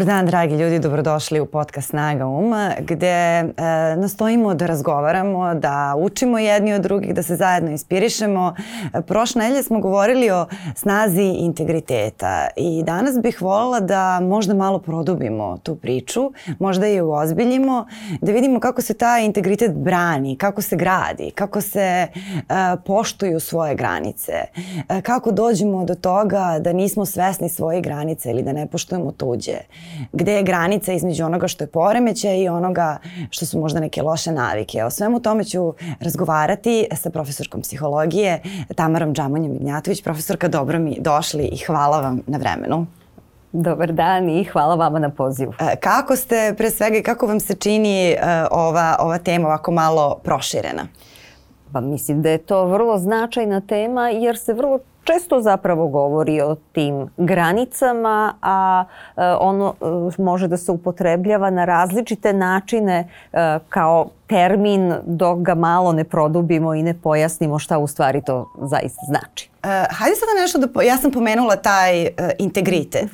Dobar dan, dragi ljudi, dobrodošli u podcast Snaga Uma, gde e, nastojimo da razgovaramo, da učimo jedni od drugih, da se zajedno inspirišemo. Prošle nedelje smo govorili o snazi integriteta i danas bih voljela da možda malo produbimo tu priču, možda je uozbiljimo, da vidimo kako se taj integritet brani, kako se gradi, kako se e, poštuju svoje granice, e, kako dođemo do toga da nismo svesni svoje granice ili da ne poštujemo tuđe gde je granica između onoga što je poremećaj i onoga što su možda neke loše navike. O svemu tome ću razgovarati sa profesorkom psihologije Tamarom Džamonjem Ignjatović. Profesorka, dobro mi došli i hvala vam na vremenu. Dobar dan i hvala vama na pozivu. E, kako ste, pre svega, i kako vam se čini e, ova, ova tema ovako malo proširena? Pa mislim da je to vrlo značajna tema jer se vrlo često zapravo govori o tim granicama, a e, ono e, može da se upotrebljava na različite načine e, kao termin dok ga malo ne produbimo i ne pojasnimo šta u stvari to zaista znači. Uh, hajde sada nešto da, ja sam pomenula taj uh, integritet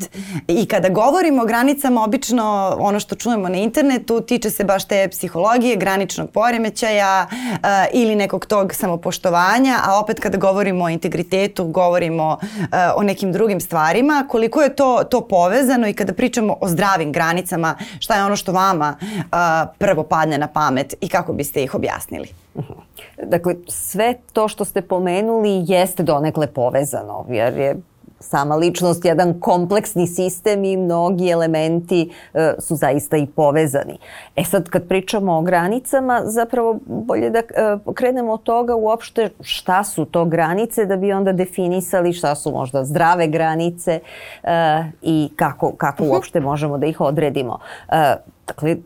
i kada govorimo o granicama, obično ono što čujemo na internetu tiče se baš te psihologije, graničnog poremećaja uh, ili nekog tog samopoštovanja, a opet kada govorimo o integritetu, govorimo uh, o nekim drugim stvarima, koliko je to, to povezano i kada pričamo o zdravim granicama, šta je ono što vama uh, prvo padne na pamet i kako biste ih objasnili? Dakle, sve to što ste pomenuli jeste donekle povezano, jer je sama ličnost jedan kompleksni sistem i mnogi elementi e, su zaista i povezani. E sad kad pričamo o granicama, zapravo bolje da e, krenemo od toga uopšte šta su to granice da bi onda definisali šta su možda zdrave granice e, i kako, kako mhm. uopšte možemo da ih odredimo. E, Dakle,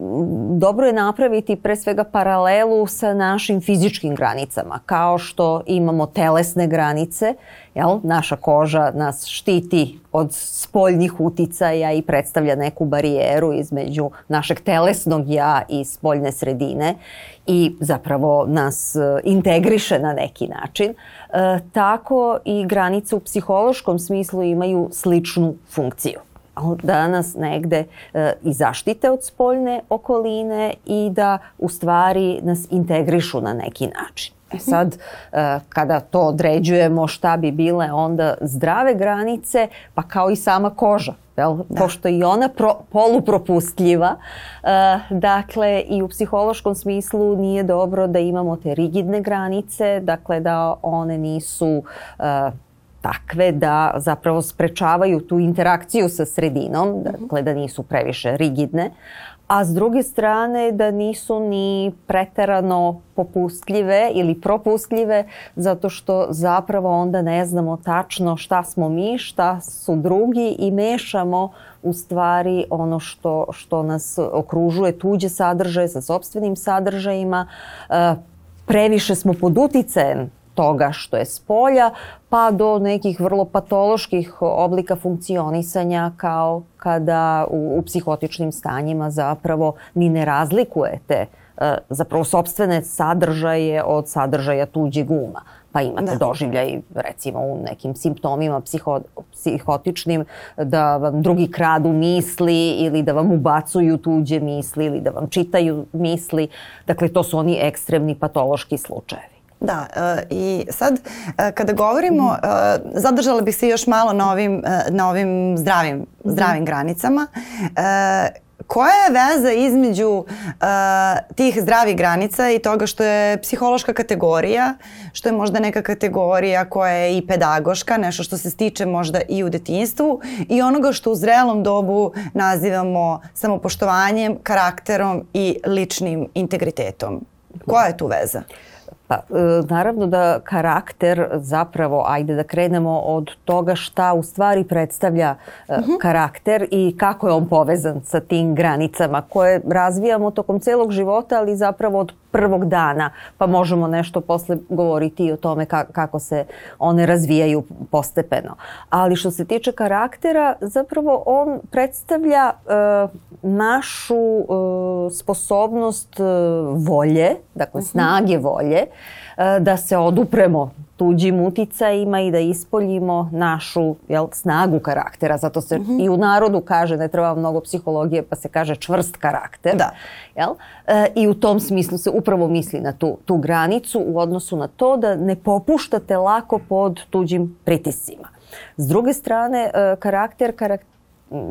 dobro je napraviti pre svega paralelu sa našim fizičkim granicama, kao što imamo telesne granice, jel? naša koža nas štiti od spoljnih uticaja i predstavlja neku barijeru između našeg telesnog ja i spoljne sredine i zapravo nas e, integriše na neki način. E, tako i granice u psihološkom smislu imaju sličnu funkciju da nas negde e, i zaštite od spoljne okoline i da u stvari nas integrišu na neki način. E sad, e, kada to određujemo šta bi bile onda zdrave granice, pa kao i sama koža, jel? Da. pošto i ona pro, polupropustljiva, e, dakle i u psihološkom smislu nije dobro da imamo te rigidne granice, dakle da one nisu e, takve da zapravo sprečavaju tu interakciju sa sredinom, dakle da nisu previše rigidne, a s druge strane da nisu ni preterano popustljive ili propustljive zato što zapravo onda ne znamo tačno šta smo mi, šta su drugi i mešamo u stvari ono što, što nas okružuje tuđe sadržaje sa sobstvenim sadržajima. E, previše smo pod uticajem toga što je s polja, pa do nekih vrlo patoloških oblika funkcionisanja kao kada u, u psihotičnim stanjima zapravo ni ne razlikujete e, zapravo sobstvene sadržaje od sadržaja tuđeg uma. Pa imate da. doživljaj recimo u nekim simptomima psiho, psihotičnim da vam drugi kradu misli ili da vam ubacuju tuđe misli ili da vam čitaju misli. Dakle, to su oni ekstremni patološki slučajevi. Da, uh, i sad uh, kada govorimo, uh, zadržala bih se još malo na ovim, na ovim zdravim, zdravim granicama. Koja je veza između uh, tih zdravih granica i toga što je psihološka kategorija, što je možda neka kategorija koja je i pedagoška, nešto što se stiče možda i u detinstvu i onoga što u zrelom dobu nazivamo samopoštovanjem, karakterom i ličnim integritetom? Koja je tu veza? Uh, Pa, e, naravno da karakter zapravo, ajde da krenemo od toga šta u stvari predstavlja uh -huh. karakter i kako je on povezan sa tim granicama koje razvijamo tokom celog života, ali zapravo od prvog dana, pa možemo nešto posle govoriti i o tome ka kako se one razvijaju postepeno. Ali što se tiče karaktera, zapravo on predstavlja e, našu e, sposobnost e, volje, dakle snage volje, e, da se odupremo tuđim uticajima i da ispoljimo našu jel, snagu karaktera. Zato se mm -hmm. i u narodu kaže, ne treba mnogo psihologije, pa se kaže čvrst karakter. Da. Jel? E, I u tom smislu se upravo misli na tu, tu granicu u odnosu na to da ne popuštate lako pod tuđim pritiscima. S druge strane, e, karakter, karakter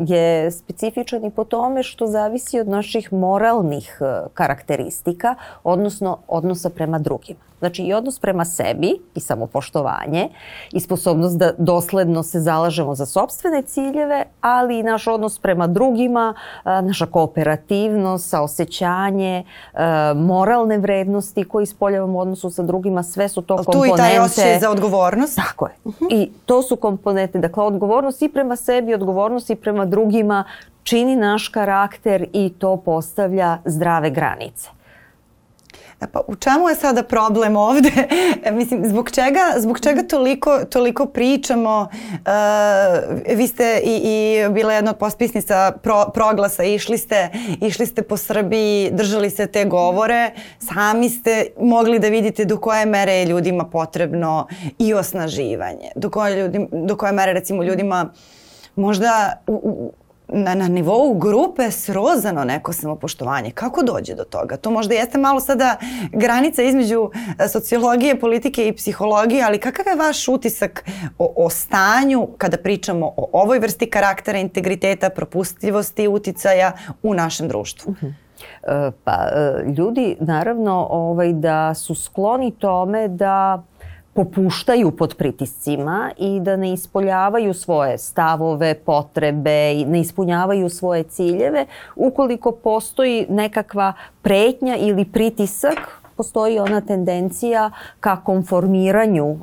je specifičan i po tome što zavisi od naših moralnih e, karakteristika, odnosno odnosa prema drugima. Znači i odnos prema sebi i samopoštovanje i sposobnost da dosledno se zalažemo za sobstvene ciljeve, ali i naš odnos prema drugima, naša kooperativnost, saosećanje, moralne vrednosti koje ispoljavamo u odnosu sa drugima, sve su to komponente. Tu i taj osjećaj za odgovornost. Tako je. Uh -huh. I to su komponente, dakle odgovornost i prema sebi, odgovornost i prema drugima čini naš karakter i to postavlja zdrave granice. E pa u čemu je sada problem ovde? E, mislim, zbog čega, zbog čega toliko, toliko pričamo? Uh, vi ste i, i bila jedna od pospisnica pro, proglasa, išli ste, išli ste po Srbiji, držali se te govore, sami ste mogli da vidite do koje mere je ljudima potrebno i osnaživanje, do koje, ljudi, do koje mere recimo ljudima možda u, u, na, na nivou grupe srozano neko samopoštovanje. Kako dođe do toga? To možda jeste malo sada granica između e, sociologije, politike i psihologije, ali kakav je vaš utisak o, o stanju kada pričamo o ovoj vrsti karaktera, integriteta, propustljivosti uticaja u našem društvu? Uh -huh. Pa e, ljudi naravno ovaj, da su skloni tome da popuštaju pod pritiscima i da ne ispoljavaju svoje stavove, potrebe i ne ispunjavaju svoje ciljeve ukoliko postoji nekakva pretnja ili pritisak postoji ona tendencija ka konformiranju e,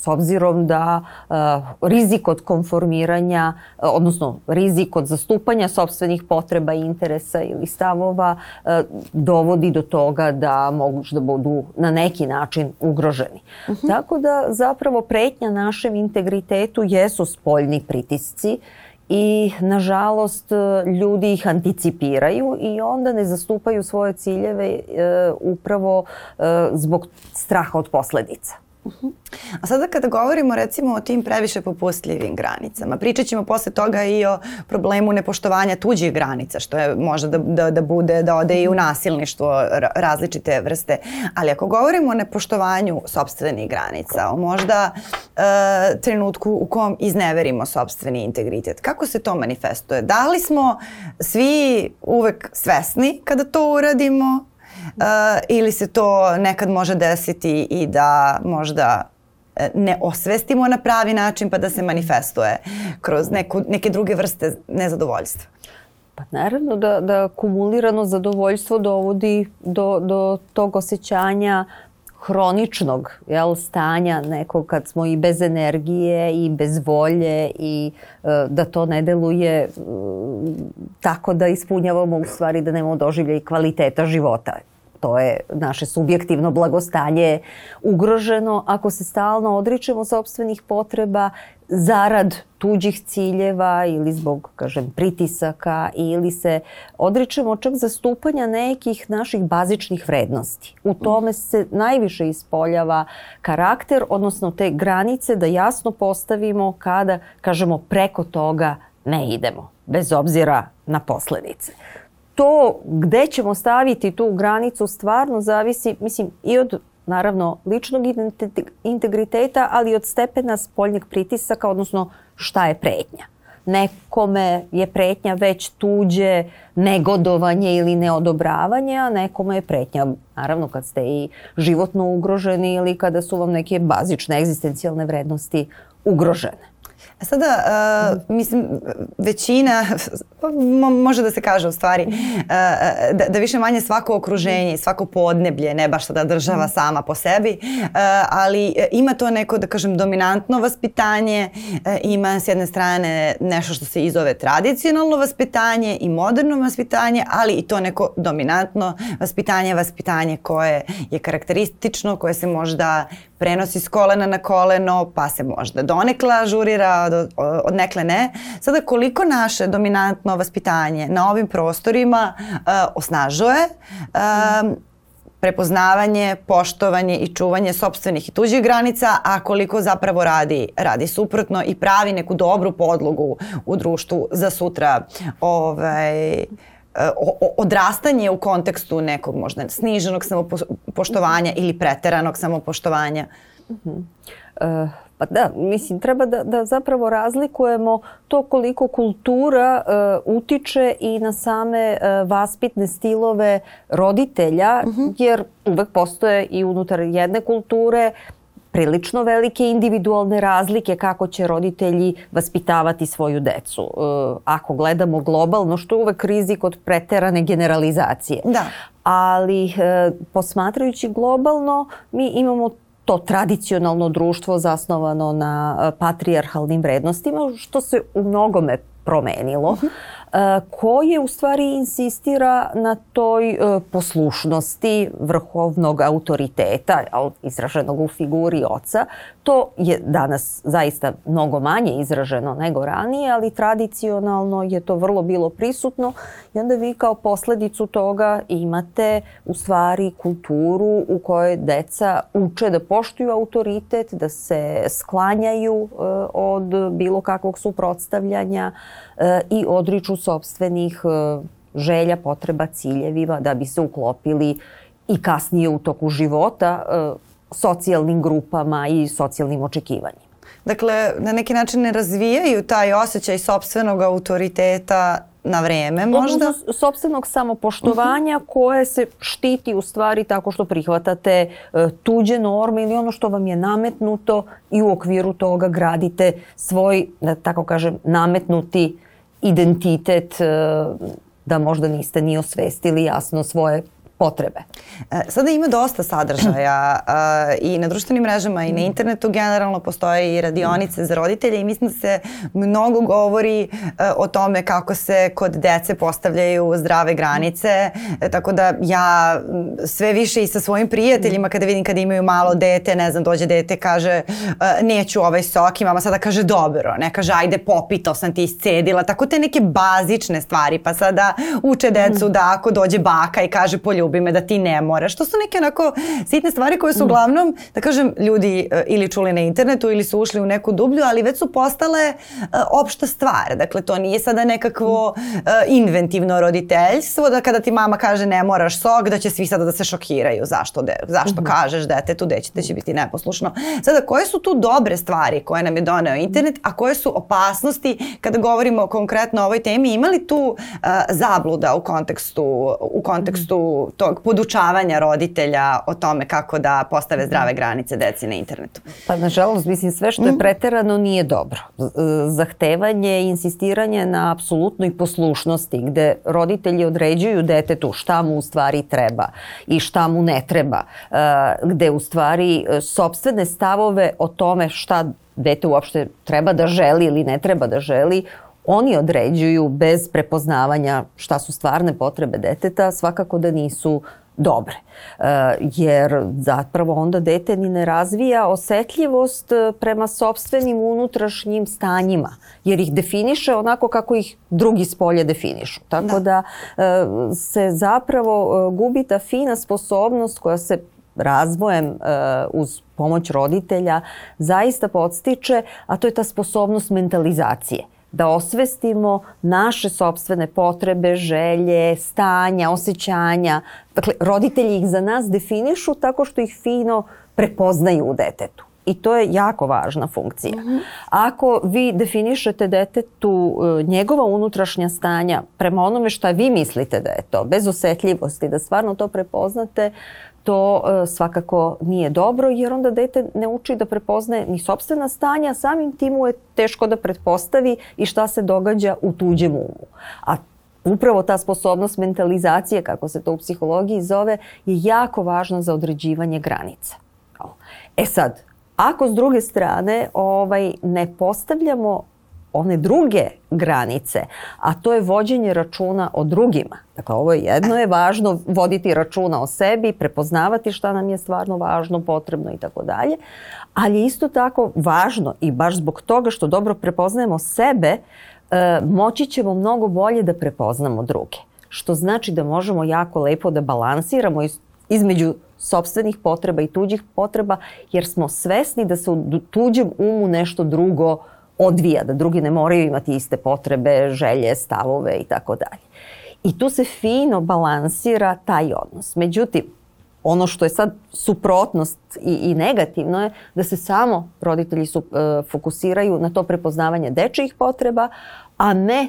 s obzirom da e, rizik od konformiranja, e, odnosno rizik od zastupanja sobstvenih potreba interesa ili stavova dovodi do toga da mogu da budu na neki način ugroženi. Uh mhm. -huh. Tako da zapravo pretnja našem integritetu jesu spoljni pritisci i nažalost ljudi ih anticipiraju i onda ne zastupaju svoje ciljeve e, upravo e, zbog straha od posledica. A sada kada govorimo recimo o tim previše popustljivim granicama, pričat ćemo posle toga i o problemu nepoštovanja tuđih granica, što je možda da, da, da bude, da ode i u nasilništvo različite vrste. Ali ako govorimo o nepoštovanju sobstvenih granica, o možda e, trenutku u kom izneverimo sobstveni integritet, kako se to manifestuje? Da li smo svi uvek svesni kada to uradimo uh, ili se to nekad može desiti i da možda e, ne osvestimo na pravi način pa da se manifestuje kroz neku, neke druge vrste nezadovoljstva? Pa naravno da, da kumulirano zadovoljstvo dovodi do, do tog osjećanja hroničnog jel, stanja nekog kad smo i bez energije i bez volje i e, da to ne deluje e, tako da ispunjavamo u stvari da nemamo doživlja i kvaliteta života to je naše subjektivno blagostanje ugroženo ako se stalno odričemo sobstvenih potreba zarad tuđih ciljeva ili zbog, kažem, pritisaka ili se odričemo čak zastupanja nekih naših bazičnih vrednosti. U tome se najviše ispoljava karakter, odnosno te granice da jasno postavimo kada, kažemo, preko toga ne idemo, bez obzira na posledice to gde ćemo staviti tu granicu stvarno zavisi, mislim, i od naravno ličnog integriteta, ali i od stepena spoljnjeg pritisaka, odnosno šta je pretnja. Nekome je pretnja već tuđe negodovanje ili neodobravanje, a nekome je pretnja, naravno kad ste i životno ugroženi ili kada su vam neke bazične egzistencijalne vrednosti ugrožene. A sada, uh, mislim, većina, može da se kaže u stvari, uh, da, da više manje svako okruženje, svako podneblje, ne baš sada država sama po sebi, uh, ali ima to neko, da kažem, dominantno vaspitanje, ima s jedne strane nešto što se izove tradicionalno vaspitanje i moderno vaspitanje, ali i to neko dominantno vaspitanje, vaspitanje koje je karakteristično, koje se možda prenosi s kolena na koleno, pa se možda donekla ažurira, od, od nekle ne. Sada koliko naše dominantno vaspitanje na ovim prostorima uh, osnažuje, uh, prepoznavanje, poštovanje i čuvanje sobstvenih i tuđih granica, a koliko zapravo radi, radi suprotno i pravi neku dobru podlogu u društvu za sutra ovaj, odrastanje u kontekstu nekog možda sniženog samopoštovanja ili preteranog samopoštovanja. Uh -huh. uh, Pa da, mislim, treba da, da zapravo razlikujemo to koliko kultura uh, utiče i na same uh, vaspitne stilove roditelja, uh mhm. -huh. jer uvek postoje i unutar jedne kulture prilično velike individualne razlike kako će roditelji vaspitavati svoju decu. Uh, ako gledamo globalno, što je uvek rizik od preterane generalizacije. Da. Ali uh, posmatrajući globalno, mi imamo to tradicionalno društvo zasnovano na e, patrijarhalnim vrednostima, što se u mnogome promenilo. Uh mhm. -huh. E, koje u stvari insistira na toj e, poslušnosti vrhovnog autoriteta, izraženog u figuri oca. To je danas zaista mnogo manje izraženo nego ranije, ali tradicionalno je to vrlo bilo prisutno i onda vi kao posledicu toga imate u stvari kulturu u kojoj deca uče da poštuju autoritet, da se sklanjaju e, od bilo kakvog suprotstavljanja i odriču sobstvenih e, želja, potreba, ciljevima da bi se uklopili i kasnije u toku života e, socijalnim grupama i socijalnim očekivanjima. Dakle, na neki način ne razvijaju taj osjećaj sobstvenog autoriteta na vreme možda? Odnosno sobstvenog samopoštovanja -huh. koje se štiti u stvari tako što prihvatate tuđe norme ili ono što vam je nametnuto i u okviru toga gradite svoj, da tako kažem, nametnuti identitet e, da možda niste ni osvestili jasno svoje potrebe. E, sada ima dosta sadržaja uh, i na društvenim mrežama i na internetu generalno postoje i radionice za roditelje i mislim da se mnogo govori uh, o tome kako se kod dece postavljaju zdrave granice, tako da ja sve više i sa svojim prijateljima kada vidim kada imaju malo dete, ne znam, dođe dete kaže neću ovaj sok i mama sada kaže dobro, ne kaže ajde popito sam ti iscedila, tako te neke bazične stvari pa sada uče decu da ako dođe baka i kaže poljubi ljubi me, da ti ne moraš. To su neke onako sitne stvari koje su uglavnom, da kažem, ljudi e, ili čuli na internetu ili su ušli u neku dublju, ali već su postale uh, opšta stvar. Dakle, to nije sada nekakvo uh, inventivno roditeljstvo, da kada ti mama kaže ne moraš sok, da će svi sada da se šokiraju. Zašto, de, zašto mhm. kažeš detetu, deće te će biti neposlušno. Sada, koje su tu dobre stvari koje nam je doneo internet, a koje su opasnosti kada govorimo konkretno o ovoj temi? Imali tu uh, zabluda u kontekstu, u kontekstu tog podučavanja roditelja o tome kako da postave zdrave granice deci na internetu? Pa nažalost, mislim, sve što je mm. preterano nije dobro. Zahtevanje i insistiranje na apsolutnoj poslušnosti gde roditelji određuju detetu šta mu u stvari treba i šta mu ne treba, e, gde u stvari e, sobstvene stavove o tome šta dete uopšte treba da želi ili ne treba da želi, oni određuju bez prepoznavanja šta su stvarne potrebe deteta, svakako da nisu dobre. E, jer zapravo onda dete ni ne razvija osetljivost e, prema sobstvenim unutrašnjim stanjima, jer ih definiše onako kako ih drugi spolje definišu. Tako da, da e, se zapravo gubi ta fina sposobnost koja se razvojem uz pomoć roditelja zaista podstiče, a to je ta sposobnost mentalizacije da osvestimo naše sobstvene potrebe, želje, stanja, osjećanja. Dakle, roditelji ih za nas definišu tako što ih fino prepoznaju u detetu. I to je jako važna funkcija. Mm -hmm. Ako vi definišete detetu e, njegova unutrašnja stanja prema onome šta vi mislite da je to, bez osetljivosti, da stvarno to prepoznate, to e, svakako nije dobro jer onda dete ne uči da prepoznaje ni sobstvena stanja, samim tim mu je teško da pretpostavi i šta se događa u tuđem umu. A upravo ta sposobnost mentalizacije, kako se to u psihologiji zove, je jako važna za određivanje granica. E sad, ako s druge strane ovaj, ne postavljamo one druge granice, a to je vođenje računa o drugima. Dakle, ovo je jedno je važno voditi računa o sebi, prepoznavati šta nam je stvarno važno, potrebno i tako dalje, ali isto tako važno i baš zbog toga što dobro prepoznajemo sebe, e, moći ćemo mnogo bolje da prepoznamo druge. Što znači da možemo jako lepo da balansiramo između sobstvenih potreba i tuđih potreba, jer smo svesni da se u tuđem umu nešto drugo odvija, da drugi ne moraju imati iste potrebe, želje, stavove i tako dalje. I tu se fino balansira taj odnos. Međutim, ono što je sad suprotnost i, i negativno je da se samo roditelji su, e, fokusiraju na to prepoznavanje dečijih potreba, a ne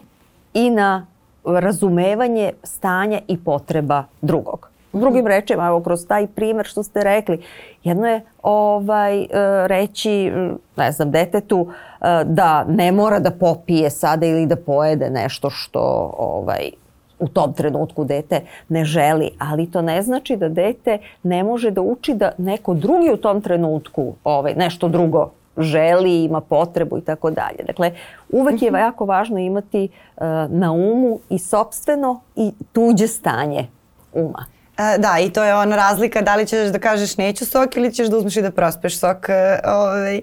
i na razumevanje stanja i potreba drugog. Drugim rečima, evo kroz taj primer što ste rekli, jedno je ovaj e, reći, ne znam, detetu e, da ne mora da popije sada ili da pojede nešto što ovaj u tom trenutku dete ne želi, ali to ne znači da dete ne može da uči da neko drugi u tom trenutku ovaj, nešto drugo želi, ima potrebu i tako dalje. Dakle, uvek je mhm. jako važno imati uh, na umu i sobstveno i tuđe stanje uma. E, da, i to je ona razlika da li ćeš da kažeš neću sok ili ćeš da uzmeš i da prospeš sok e, ovaj, e,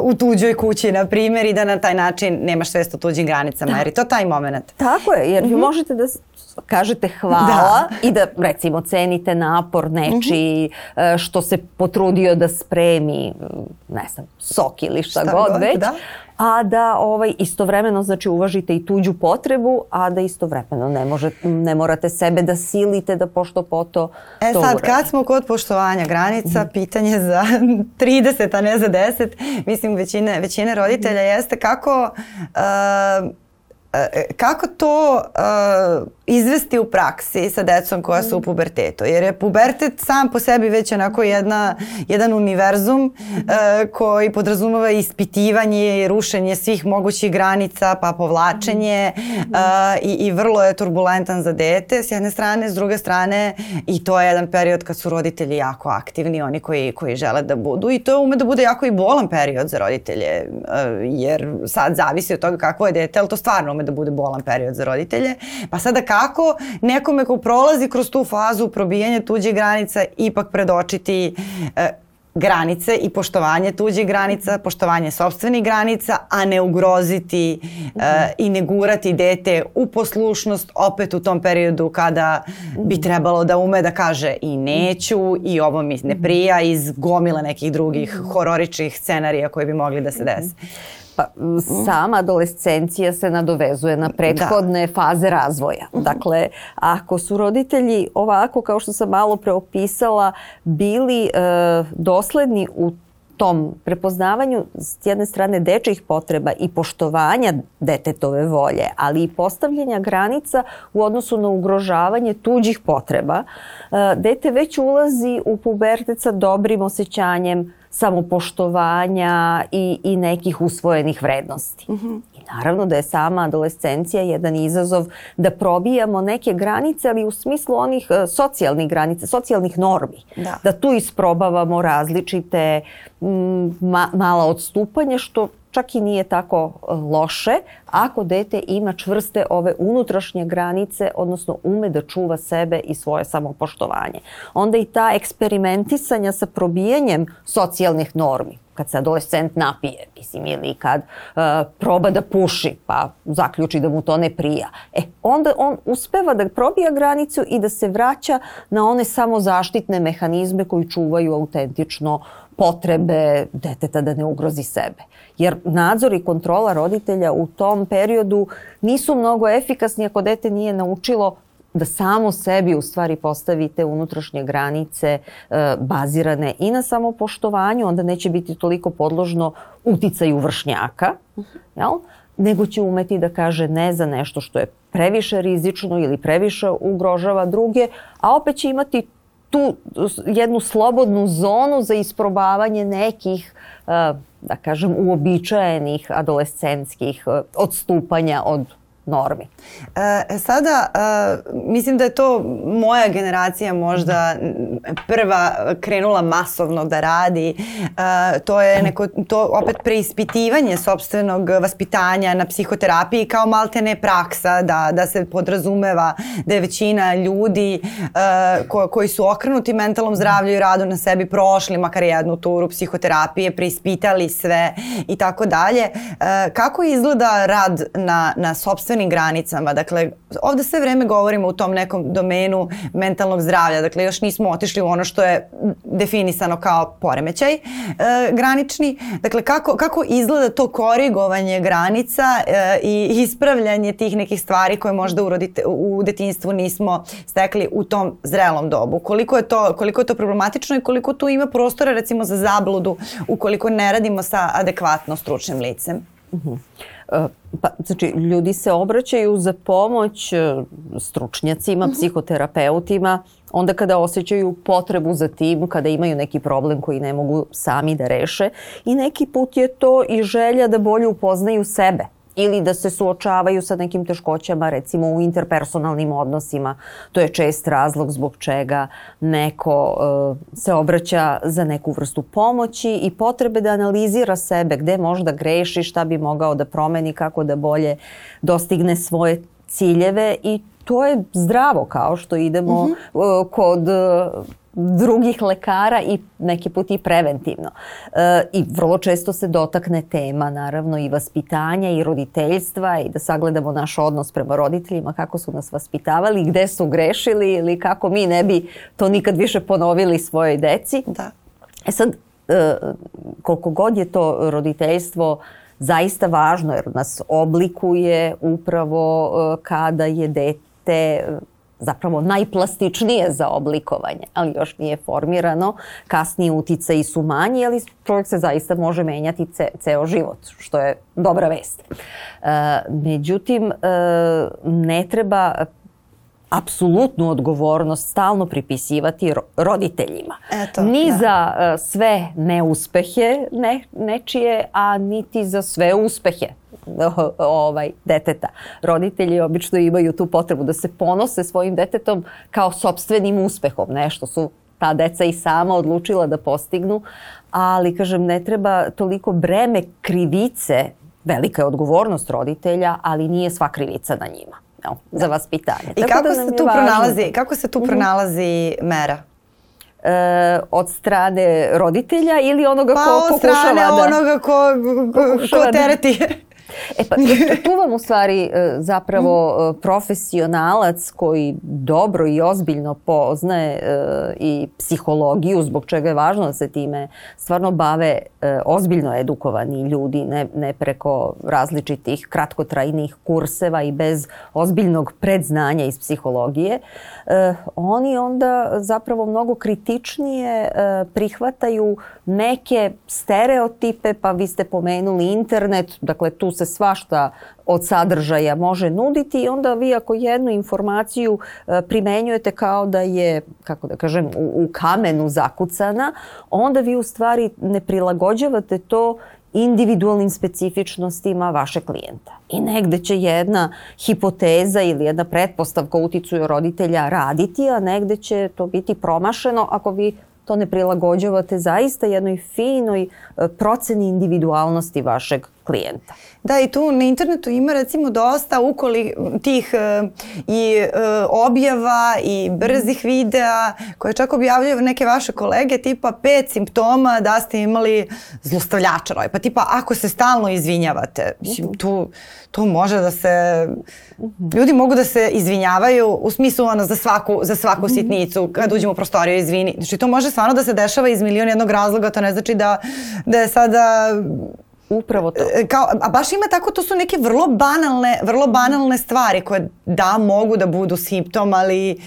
u tuđoj kući, na primjer, i da na taj način nemaš svest o tuđim granicama, da. jer je to taj moment. Tako je, jer mm -hmm. možete da kažete hvala da. i da recimo cenite napor nečiji mm -hmm. što se potrudio da spremi ne znam, sok ili šta, šta god, god već. Da a da ovaj istovremeno znači uvažite i tuđu potrebu, a da istovremeno ne može ne morate sebe da silite da pošto poto E to sad uradi. kad smo kod poštovanja granica, mm. pitanje za 30 a ne za 10, mislim većine većine roditelja mm. jeste kako uh, kako to uh, izvesti u praksi sa decom koja su u mhm. pubertetu. Jer je pubertet sam po sebi već onako jedna, jedan univerzum uh, koji podrazumava ispitivanje i rušenje svih mogućih granica, pa povlačenje uh, i, i vrlo je turbulentan za dete s jedne strane, s druge strane i to je jedan period kad su roditelji jako aktivni, oni koji, koji žele da budu i to ume da bude jako i bolan period za roditelje, uh, jer sad zavisi od toga kakvo je dete, ali to stvarno ume da bude bolan period za roditelje. Pa sada kako nekome ko prolazi kroz tu fazu probijanja tuđih granica ipak predočiti e, granice i poštovanje tuđih granica, poštovanje sobstvenih granica, a ne ugroziti uh, i ne gurati dete u poslušnost opet u tom periodu kada bi trebalo da ume da kaže i neću i ovo mi ne prija iz gomila nekih drugih hororičnih scenarija koji bi mogli da se desi. Pa, sama adolescencija se nadovezuje na prethodne da. faze razvoja. Mhm. Dakle, ako su roditelji ovako, kao što sam malo preopisala, bili e, dosledni u tom prepoznavanju s jedne strane dečjih potreba i poštovanja detetove volje, ali i postavljanja granica u odnosu na ugrožavanje tuđih potreba, e, dete već ulazi u pubertet sa dobrim osjećanjem samopoštovanja i, i nekih usvojenih vrednosti. Mm -hmm. I naravno da je sama adolescencija jedan izazov da probijamo neke granice, ali u smislu onih uh, socijalnih granica, socijalnih normi. Da, da tu isprobavamo različite m, ma, mala odstupanja, što čak i nije tako e, loše ako dete ima čvrste ove unutrašnje granice, odnosno ume da čuva sebe i svoje samopoštovanje. Onda i ta eksperimentisanja sa probijanjem socijalnih normi, kad se adolescent napije, mislim, ili kad uh, proba da puši, pa zaključi da mu to ne prija. E, onda on uspeva da probija granicu i da se vraća na one samozaštitne mehanizme koji čuvaju autentično potrebe deteta da ne ugrozi sebe. Jer nadzor i kontrola roditelja u tom periodu nisu mnogo efikasni ako dete nije naučilo da samo sebi u stvari postavite unutrašnje granice e, bazirane i na samopoštovanju, onda neće biti toliko podložno uticaju vršnjaka, jel? nego će umeti da kaže ne za nešto što je previše rizično ili previše ugrožava druge, a opet će imati tu jednu slobodnu zonu za isprobavanje nekih, e, da kažem, uobičajenih adolescenskih e, odstupanja od normi. E, sada, e, mislim da je to moja generacija možda prva krenula masovno da radi. E, to je neko, to opet preispitivanje sobstvenog vaspitanja na psihoterapiji kao maltene praksa, da, da se podrazumeva da je većina ljudi e, ko, koji su okrenuti mentalnom zdravlju i radu na sebi prošli makar jednu turu psihoterapije, preispitali sve i tako dalje. E, kako izgleda rad na, na sobstvenom sobstvenim granicama. Dakle, ovde sve vreme govorimo u tom nekom domenu mentalnog zdravlja. Dakle, još nismo otišli u ono što je definisano kao poremećaj e, granični. Dakle, kako, kako izgleda to korigovanje granica e, i ispravljanje tih nekih stvari koje možda u, rodite, u detinstvu nismo stekli u tom zrelom dobu. Koliko je to, koliko je to problematično i koliko tu ima prostora recimo za zabludu ukoliko ne radimo sa adekvatno stručnim licem? Uh -huh. Pa, znači, ljudi se obraćaju za pomoć e, stručnjacima, mhm. psihoterapeutima, onda kada osjećaju potrebu za tim, kada imaju neki problem koji ne mogu sami da reše i neki put je to i želja da bolje upoznaju sebe ili da se suočavaju sa nekim teškoćama recimo u interpersonalnim odnosima. To je čest razlog zbog čega neko uh, se obraća za neku vrstu pomoći i potrebe da analizira sebe, gde možda greši, šta bi mogao da promeni, kako da bolje dostigne svoje ciljeve i to je zdravo kao što idemo mm -hmm. kod drugih lekara i neki put i preventivno. E, I vrlo često se dotakne tema naravno i vaspitanja i roditeljstva i da sagledamo naš odnos prema roditeljima, kako su nas vaspitavali, gde su grešili ili kako mi ne bi to nikad više ponovili svojoj deci. Da. E sad, e, koliko god je to roditeljstvo zaista važno jer nas oblikuje upravo e, kada je dete zapravo najplastičnije za oblikovanje, ali još nije formirano. Kasnije utice su manji, ali čovjek se zaista može menjati ce, ceo život, što je dobra vest. E, međutim, e, ne treba apsolutnu odgovornost stalno pripisivati roditeljima. Eto, Ni da. za uh, sve neuspehe ne, nečije, a niti za sve uspehe ovaj, deteta. Roditelji obično imaju tu potrebu da se ponose svojim detetom kao sobstvenim uspehom. Nešto su ta deca i sama odlučila da postignu, ali kažem ne treba toliko breme krivice, velika je odgovornost roditelja, ali nije sva krivica na njima no, za vaspitanje. I Tako kako, da se tu pronalazi, kako se tu mhm. pronalazi mera? e, od strane roditelja ili onoga pa, ko pokušava da... Pa od strane onoga ko, ko, ko da- tereti. Da, E pa tu vam u stvari e, zapravo mm. e, profesionalac koji dobro i ozbiljno poznaje e, i psihologiju, zbog čega je važno da se time stvarno bave ozbiljno edukovani ljudi, ne, ne preko različitih kratkotrajnih kurseva i bez ozbiljnog predznanja iz psihologije, oni onda zapravo mnogo kritičnije prihvataju neke stereotipe, pa vi ste pomenuli internet, dakle tu se svašta od sadržaja može nuditi i onda vi ako jednu informaciju e, primenjujete kao da je, kako da kažem, u, u kamenu zakucana, onda vi u stvari ne prilagođavate to individualnim specifičnostima vaše klijenta. I negde će jedna hipoteza ili jedna pretpostavka uticuju roditelja raditi, a negde će to biti promašeno ako vi to ne prilagođavate zaista jednoj finoj e, proceni individualnosti vašeg klijenta. Da, i tu na internetu ima recimo dosta ukoli tih uh, i uh, objava i brzih videa koje čak objavljaju neke vaše kolege tipa pet simptoma da ste imali zlostavljača roj. Pa tipa ako se stalno izvinjavate, mislim tu, tu može da se ljudi mogu da se izvinjavaju u smislu ono za svaku, za svaku sitnicu kad uđemo u prostoriju izvini. Znači to može stvarno da se dešava iz milion jednog razloga, to ne znači da, da je sada Upravo to. E, kao, a baš ima tako, to su neke vrlo banalne, vrlo banalne stvari koje da mogu da budu simptom, ali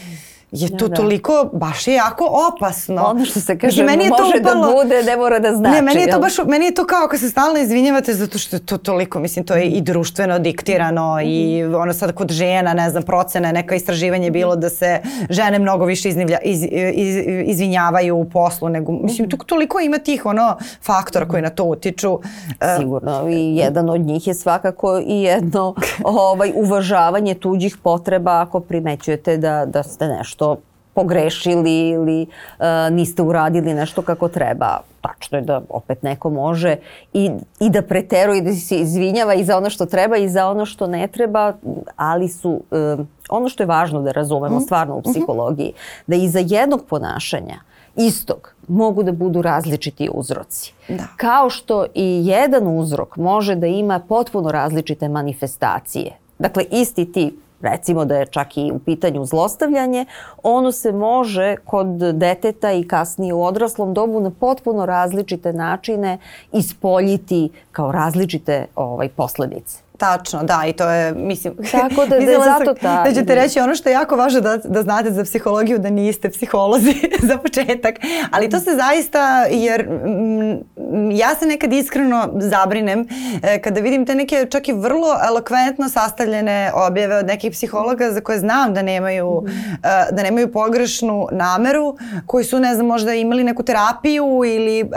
je to da, da. toliko, baš je jako opasno. Ono što se kaže, meni je može to da upalo, da bude, ne mora da znači. Ne, meni je to baš, meni je to kao ako se stalno izvinjavate zato što je to toliko, mislim, to je i društveno diktirano i ono sad kod žena, ne znam, procene, neka istraživanje bilo da se žene mnogo više iznivlja, iz, iz, izvinjavaju u poslu nego, mislim, to, toliko ima tih ono faktora koji na to utiču. E, Sigurno, i jedan od njih je svakako i jedno ovaj, uvažavanje tuđih potreba ako primećujete da, da ste nešto nešto pogrešili ili uh, niste uradili nešto kako treba. Tačno je da opet neko može i, i da preteruje da se izvinjava i za ono što treba i za ono što ne treba, ali su uh, ono što je važno da razumemo mm. stvarno u mhm. psihologiji, da iza jednog ponašanja istog mogu da budu različiti uzroci. Da. Kao što i jedan uzrok može da ima potpuno različite manifestacije Dakle, isti ti recimo da je čak i u pitanju zlostavljanje, ono se može kod deteta i kasnije u odraslom dobu na potpuno različite načine ispoljiti kao različite ovaj, posledice. Tačno, da, i to je, mislim... Tako da, da je zato ta... Da ćete reći ono što je jako važno da, da znate za psihologiju, da niste psiholozi za početak. Ali to se zaista, jer m, ja se nekad iskreno zabrinem e, kada vidim te neke čak i vrlo elokventno sastavljene objave od nekih psihologa za koje znam da nemaju, mm. e, da nemaju pogrešnu nameru, koji su, ne znam, možda imali neku terapiju ili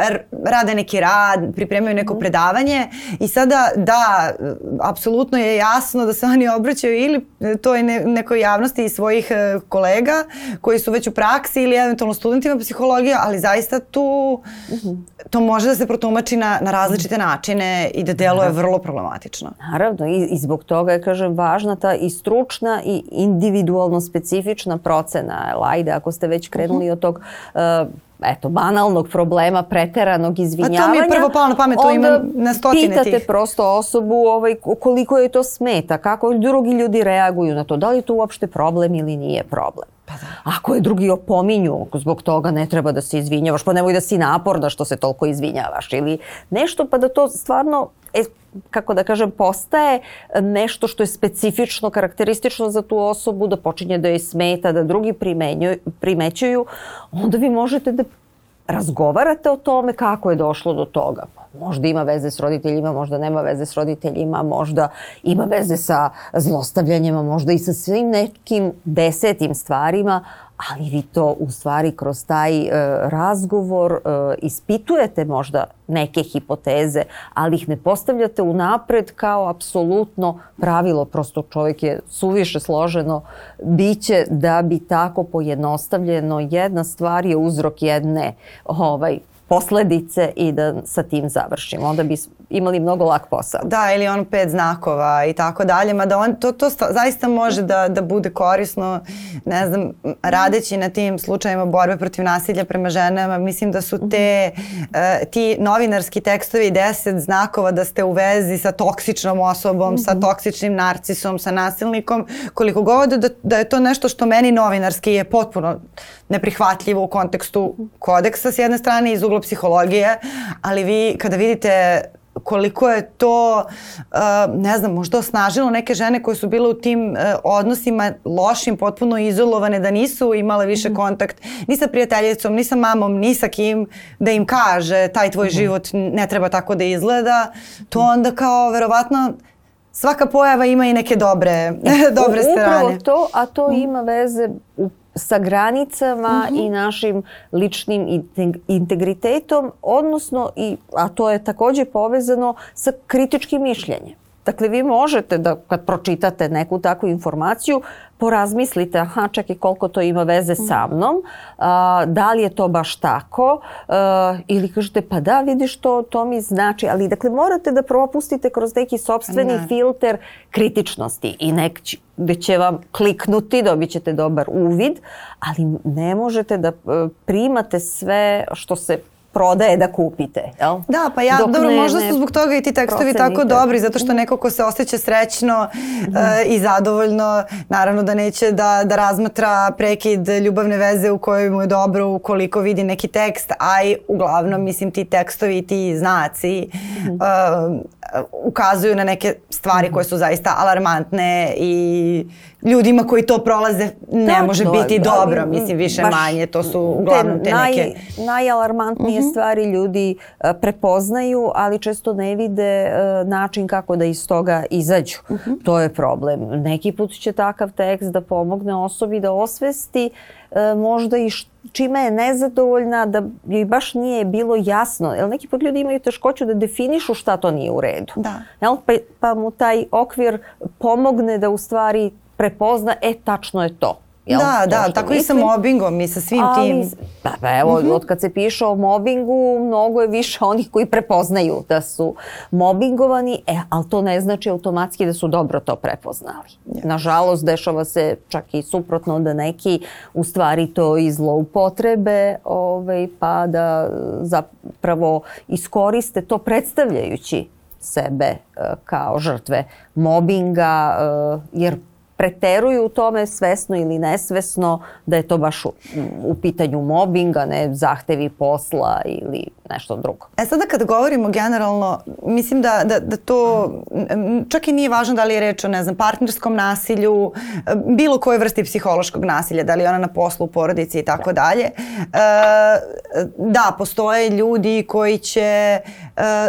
rade neki rad, pripremaju neko mm. predavanje i sada, da, apsolutno je jasno da se oni obraćaju ili toj ne, nekoj javnosti i svojih e, kolega koji su već u praksi ili eventualno studentima psihologije, ali zaista tu to može da se protumači na, na različite načine i da deluje vrlo problematično. Naravno i, i zbog toga je, kažem, važna ta i stručna i individualno specifična procena. Ajde, ako ste već krenuli uh -huh. od tog uh, eto, banalnog problema, preteranog izvinjavanja. A to mi je prvo palo na pamet, to ima na stotine tih. pitate prosto osobu ovaj, koliko joj to smeta, kako drugi ljudi reaguju na to, da li je to uopšte problem ili nije problem. Pa da. Ako je drugi opominju, zbog toga ne treba da se izvinjavaš, pa nemoj da si naporna što se toliko izvinjavaš ili nešto, pa da to stvarno e, kako da kažem, postaje nešto što je specifično, karakteristično za tu osobu, da počinje da je smeta, da drugi primećuju, onda vi možete da razgovarate o tome kako je došlo do toga. Možda ima veze s roditeljima, možda nema veze s roditeljima, možda ima veze sa zlostavljanjima, možda i sa svim nekim desetim stvarima, ali vi to u stvari kroz taj e, razgovor e, ispitujete možda neke hipoteze, ali ih ne postavljate unapred kao apsolutno pravilo, prosto čovjek je suviše složeno biće da bi tako pojednostavljeno jedna stvar je uzrok jedne ovaj, posledice i da sa tim završimo. Onda bi imali mnogo lak posao. Da, ili on pet znakova i tako dalje, mada on, to, to zaista može da, da bude korisno, ne znam, radeći na tim slučajima borbe protiv nasilja prema ženama, mislim da su te, uh, ti novinarski tekstovi deset znakova da ste u vezi sa toksičnom osobom, mm -hmm. sa mhm. toksičnim narcisom, sa nasilnikom, koliko god da, da je to nešto što meni novinarski je potpuno neprihvatljivo u kontekstu kodeksa s jedne strane iz ugla psihologije, ali vi kada vidite koliko je to, ne znam, možda osnažilo neke žene koje su bile u tim uh, odnosima lošim, potpuno izolovane, da nisu imale više -hmm. kontakt ni sa prijateljicom, ni sa mamom, ni sa kim, da im kaže taj tvoj -hmm. život ne treba tako da izgleda, to onda kao verovatno svaka pojava ima i neke dobre, e, dobre strane. Upravo to, a to mm. ima veze u sa granicama mm -hmm. i našim ličnim integritetom, odnosno, i, a to je takođe povezano sa kritičkim mišljenjem. Dakle, vi možete da kad pročitate neku takvu informaciju, porazmislite, aha, čekaj koliko to ima veze sa mhm. mnom, a, da li je to baš tako, a, ili kažete pa da, vidiš to, to mi znači, ali dakle morate da propustite kroz neki sobstveni ne. filter kritičnosti i nek gde će vam kliknuti, dobit ćete dobar uvid, ali ne možete da e, primate sve što se prodaje da kupite, jel? Da, pa ja, Dok dobro, ne, možda su zbog toga i ti tekstovi tako dobri, zato što neko ko se osjeća srećno mm. uh, i zadovoljno, naravno da neće da, da razmatra prekid ljubavne veze u kojoj mu je dobro ukoliko vidi neki tekst, a i uglavnom, mislim, ti tekstovi i ti znaci mm. uh, ukazuju na neke stvari mm. koje su zaista alarmantne i ljudima koji to prolaze ne Tačno, može biti da, dobro, mislim više manje, to su uglavnom te naj, neke... Najalarmantnije uh mhm. -huh. stvari ljudi uh, prepoznaju, ali često ne vide uh, način kako da iz toga izađu. Uh mhm. -huh. To je problem. Neki put će takav tekst da pomogne osobi da osvesti uh, možda i čime je nezadovoljna, da joj baš nije bilo jasno. Jel neki put ljudi imaju teškoću da definišu šta to nije u redu. Da. Jel? Pa, pa mu taj okvir pomogne da u stvari prepozna, e, tačno je to. Jel? Da, da, tako mislim. i sa mobbingom i sa svim Ali, tim. Pa, pa evo, mhm. -huh. od kad se piše o mobbingu, mnogo je više onih koji prepoznaju da su mobbingovani, e, ali to ne znači automatski da su dobro to prepoznali. Ja. Nažalost, dešava se čak i suprotno da neki u stvari to i zloupotrebe, ovaj, pa da zapravo iskoriste to predstavljajući sebe kao žrtve mobinga, jer preteruju u tome svesno ili nesvesno da je to baš u, u pitanju mobinga, ne zahtevi posla ili nešto drugo. E sada kad govorimo generalno, mislim da, da, da to čak i nije važno da li je reč o ne znam, partnerskom nasilju, bilo kojoj vrsti psihološkog nasilja, da li je ona na poslu, u porodici i tako da. dalje. E, da, postoje ljudi koji će e,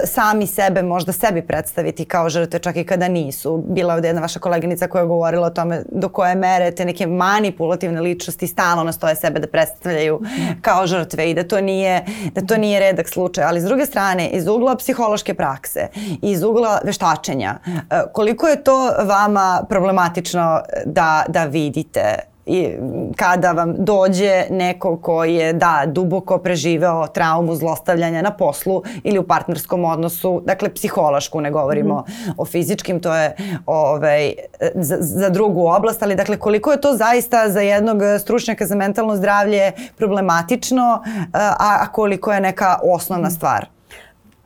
sami sebe možda sebi predstaviti kao žrtve čak i kada nisu. Bila je jedna vaša koleginica koja je govorila o tome do koje mere te neke manipulativne ličnosti stalno nastoje sebe da predstavljaju kao žrtve i da to nije, da to nije redak slučaj, ali s druge strane, iz ugla psihološke prakse, iz ugla veštačenja, e, koliko je to vama problematično da, da vidite i kada vam dođe neko ko je da duboko preživeo traumu zlostavljanja na poslu ili u partnerskom odnosu, dakle psihološku, ne govorimo mm -hmm. o fizičkim, to je ovaj, za, za drugu oblast, ali dakle koliko je to zaista za jednog stručnjaka za mentalno zdravlje problematično, a, a koliko je neka osnovna mhm. stvar?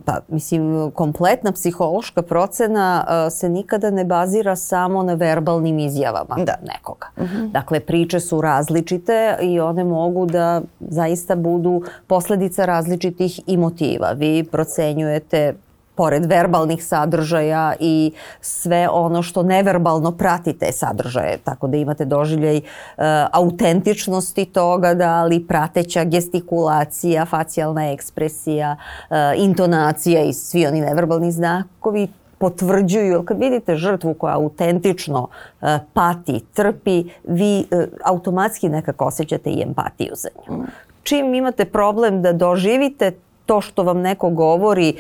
Pa, mislim, kompletna psihološka procena uh, se nikada ne bazira samo na verbalnim izjavama da. nekoga. Mhm. -huh. Dakle, priče su različite i one mogu da zaista budu posledica različitih i motiva. Vi procenjujete pored verbalnih sadržaja i sve ono što neverbalno prati te sadržaje. Tako da imate doživljaj e, autentičnosti toga, da li prateća gestikulacija, facijalna ekspresija, e, intonacija i svi oni neverbalni znakovi potvrđuju, kad vidite žrtvu koja autentično e, pati, trpi, vi e, automatski nekako osjećate i empatiju za nju. Mm. Čim imate problem da doživite to što vam neko govori e,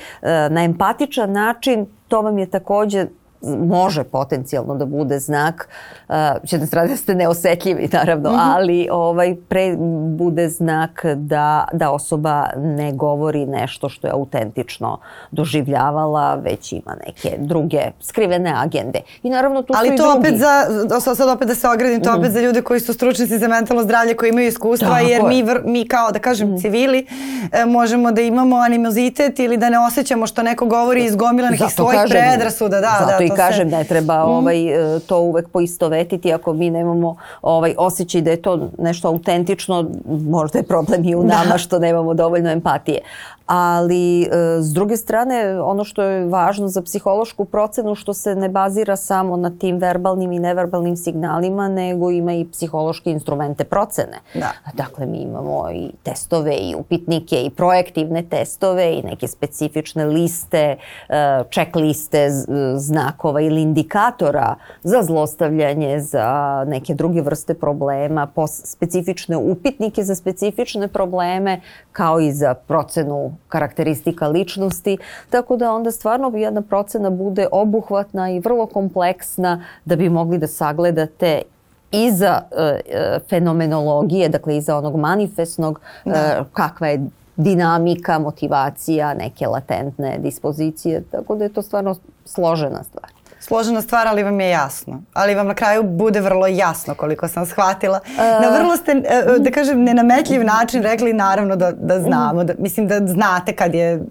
na empatičan način, to vam je takođe može potencijalno da bude znak, uh, s jedne strane da ste neosetljivi naravno, mm -hmm. ali ovaj pre bude znak da, da osoba ne govori nešto što je autentično doživljavala, već ima neke druge skrivene agende. I naravno tu ali su i to opet za, sad opet da se ogradim, to mm -hmm. opet za ljude koji su stručnici za mentalno zdravlje, koji imaju iskustva, Tako jer mi, vr, mi kao da kažem mm -hmm. civili e, možemo da imamo animozitet ili da ne osjećamo što neko govori iz gomilanih svojih kažem, predrasuda. Da, zato da, i kažem, se... ne treba mm. ovaj, e, to uvek poistovetiti ako mi nemamo ovaj, osjećaj da je to nešto autentično, možda je problem i u da. nama da. što nemamo dovoljno empatije ali e, s druge strane ono što je važno za psihološku procenu što se ne bazira samo na tim verbalnim i neverbalnim signalima nego ima i psihološke instrumente procene. Da. Dakle mi imamo i testove i upitnike i projektivne testove i neke specifične liste, check liste znakova ili indikatora za zlostavljanje, za neke druge vrste problema, specifične upitnike za specifične probleme kao i za procenu karakteristika ličnosti, tako da onda stvarno jedna procena bude obuhvatna i vrlo kompleksna da bi mogli da sagledate iza e, e, fenomenologije, dakle iza onog manifestnog, e, da. e, kakva je dinamika, motivacija, neke latentne dispozicije, tako da je to stvarno složena stvar složena stvar, ali vam je jasno. Ali vam na kraju bude vrlo jasno koliko sam shvatila. Uh, na vrlo ste, e, e, da kažem, nenametljiv način rekli naravno da, da znamo. Da, mislim da znate kad je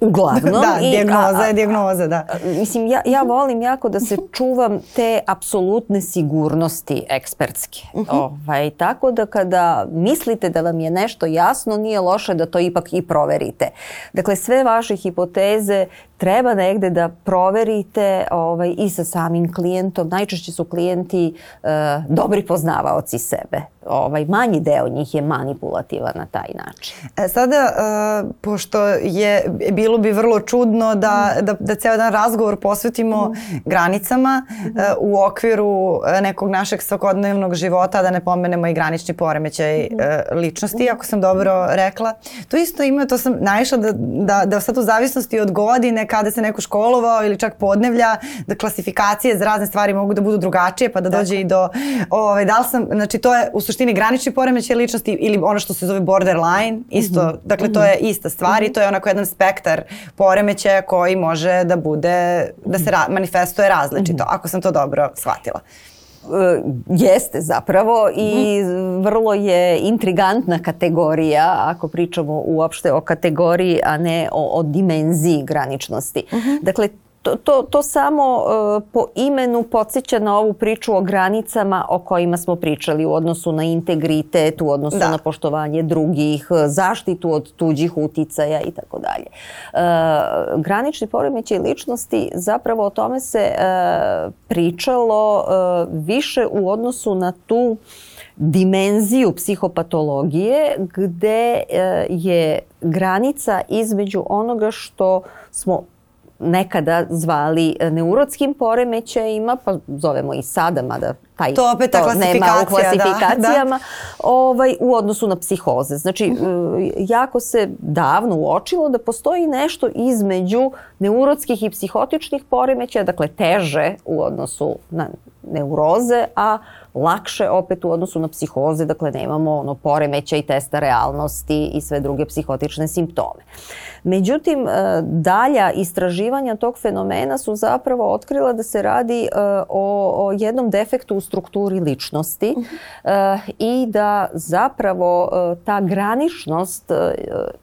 Uglavnom. da, dijagnoza je dijagnoza, da. Mislim, ja, ja volim jako da se čuvam te apsolutne sigurnosti ekspertske. Uh mhm. -huh. ovaj, tako da kada mislite da vam je nešto jasno, nije loše da to ipak i proverite. Dakle, sve vaše hipoteze treba negde da proverite ovaj, i sa samim klijentom. Najčešće su klijenti uh, dobri poznavaoci sebe. Ovaj, manji deo njih je manipulativan na taj način. E, sada, uh, pošto je bilo bi vrlo čudno da, da, da ceo dan razgovor posvetimo mm. granicama mm. uh, u okviru nekog našeg svakodnevnog života, da ne pomenemo i granični poremećaj mm. uh, ličnosti, ako sam dobro rekla. To isto ima, to sam naišla da, da, da sad u zavisnosti od godine kada se neko školovao ili čak podnevlja, da klasifikacije za razne stvari mogu da budu drugačije, pa da dođe Tako. i do, ovaj, da li sam, znači to je u suštini granični poremećaj ličnosti ili ono što se zove borderline, isto, mm -hmm. dakle to je ista stvar mm -hmm. i to je onako jedan spektar poremećaja koji može da bude, da se ra manifestuje različito, mm -hmm. ako sam to dobro shvatila. E, jeste zapravo i vrlo je intrigantna kategorija ako pričamo uopšte o kategoriji, a ne o, o dimenziji graničnosti. Uh -huh. Dakle, to, to, to samo uh, po imenu podsjeća na ovu priču o granicama o kojima smo pričali u odnosu na integritet, u odnosu da. na poštovanje drugih, zaštitu od tuđih uticaja i tako dalje. Uh, granični poremećaj ličnosti, zapravo o tome se uh, pričalo uh, više u odnosu na tu dimenziju psihopatologije gde je granica između onoga što smo nekada zvali e, neurotskim poremećajima, pa zovemo i sada, mada taj to, opet to nema u klasifikacijama, da, da. Ovaj, u odnosu na psihoze. Znači, uh -huh. jako se davno uočilo da postoji nešto između neurotskih i psihotičnih poremećaja, dakle teže u odnosu na neuroze, a lakše opet u odnosu na psihoze, dakle nemamo ono poremeća i testa realnosti i sve druge psihotične simptome. Međutim, e, dalja istraživanja tog fenomena su zapravo otkrila da se radi e, o, o jednom defektu u strukturi ličnosti uh -huh. i da zapravo ta graničnost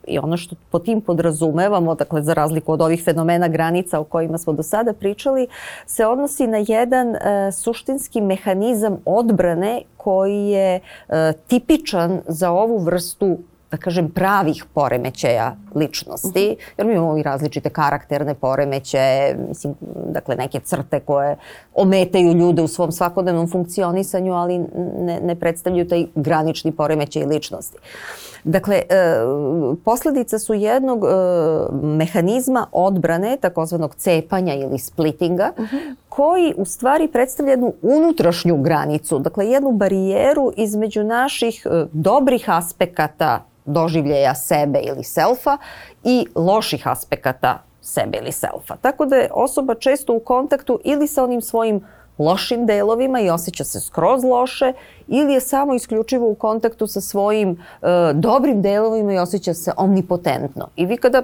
i ono što po tim podrazumevamo, dakle za razliku od ovih fenomena granica o kojima smo do sada pričali, se odnosi na jedan suštinski mehanizam odbrane koji je tipičan za ovu vrstu da kažem, pravih poremećaja ličnosti, jer mi imamo i različite karakterne poremećaje, mislim, dakle, neke crte koje ometaju ljude u svom svakodnevnom funkcionisanju, ali ne, ne predstavljaju taj granični poremećaj ličnosti. Dakle, e, posledica su jednog e, mehanizma odbrane, takozvanog cepanja ili splittinga, uh -huh. Koji u stvari predstavlja jednu unutrašnju granicu, dakle jednu barijeru između naših e, dobrih aspekata doživljaja sebe ili selfa i loših aspekata sebe ili selfa. Tako da je osoba često u kontaktu ili sa onim svojim lošim delovima i osjeća se skroz loše ili je samo isključivo u kontaktu sa svojim e, dobrim delovima i osjeća se omnipotentno. I vi kada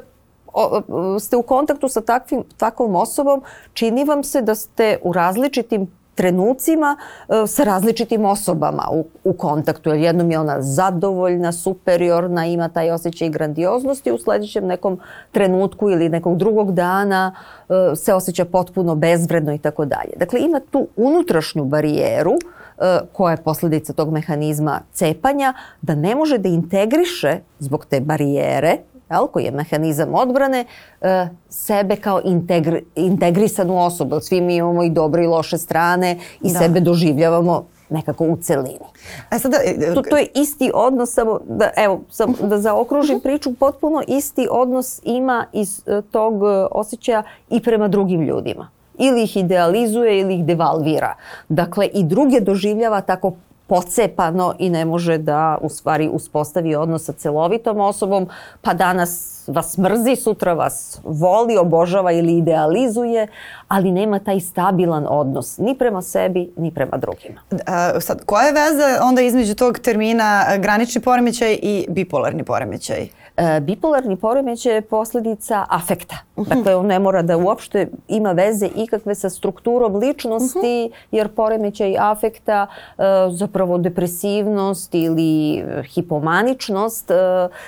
ste u kontaktu sa takvim, takvom osobom, čini vam se da ste u različitim trenucima e, sa različitim osobama u, u kontaktu. Jer jednom je ona zadovoljna, superiorna, ima taj osjećaj grandioznosti, u sledećem nekom trenutku ili nekog drugog dana e, se osjeća potpuno bezvredno i tako dalje. Dakle, ima tu unutrašnju barijeru e, koja je posledica tog mehanizma cepanja, da ne može da integriše zbog te barijere jel, koji je mehanizam odbrane, e, sebe kao integri, integrisanu osobu. Svi mi imamo i dobre i loše strane i da. sebe doživljavamo nekako u celini. A sada, e, to, to je isti odnos, samo da, evo, sam, da zaokružim priču, potpuno isti odnos ima iz e, tog osjećaja i prema drugim ljudima ili ih idealizuje ili ih devalvira. Dakle, i druge doživljava tako pocepano i ne može da u stvari uspostavi odnos sa celovitom osobom, pa danas vas mrzi, sutra vas voli, obožava ili idealizuje, ali nema taj stabilan odnos ni prema sebi, ni prema drugima. A, sad, koja je veza onda između tog termina granični poremećaj i bipolarni poremećaj? E, bipolarni poremećaj je posledica afekta. Mhm. Dakle, on ne mora da uopšte ima veze ikakve sa strukturom ličnosti, mhm. jer poremećaj afekta, e, zapravo depresivnost ili hipomaničnost e,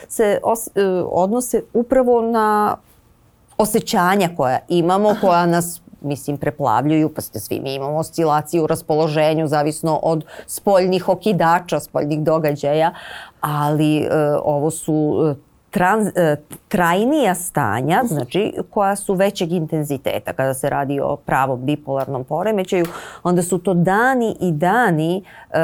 se odnose upravo na osjećanja koja imamo, koja nas mislim, preplavljuju, pa ste svi mi imamo oscilaciju u raspoloženju, zavisno od spoljnih okidača, spoljnih događaja, ali e, ovo su trans, e, trajnija stanja, znači koja su većeg intenziteta. Kada se radi o pravom bipolarnom poremećaju, onda su to dani i dani e,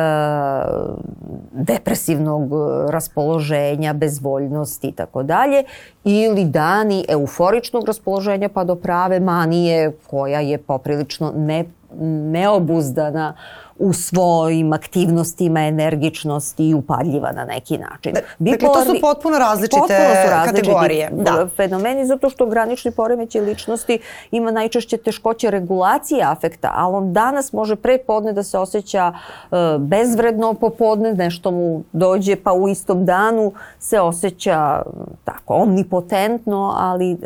depresivnog raspoloženja, bezvoljnosti i tako dalje, ili dani euforičnog raspoloženja pa do prave manije koja je poprilično ne, neobuzdana u svojim aktivnostima, energičnosti i upadljiva na neki način. Bipolarni, dakle, to su potpuno različite potpuno su različite kategorije. Da. fenomeni zato što granični poremećaj ličnosti ima najčešće teškoće regulacije afekta, ali on danas može pre podne da se osjeća uh, bezvredno, popodne nešto mu dođe pa u istom danu se osjeća tako omnipotentno, ali uh,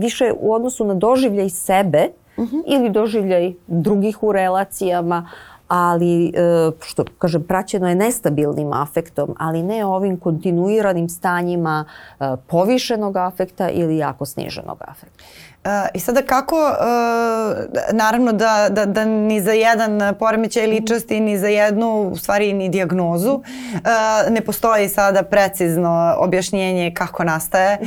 više u odnosu na doživljaj sebe uh mhm. -huh. ili doživljaj drugih u relacijama, ali što kažem praćeno je nestabilnim afektom, ali ne ovim kontinuiranim stanjima povišenog afekta ili jako sniženog afekta. I sada kako, naravno da, da, da ni za jedan poremećaj ličnosti, ni za jednu, u stvari ni diagnozu, ne postoji sada precizno objašnjenje kako nastaje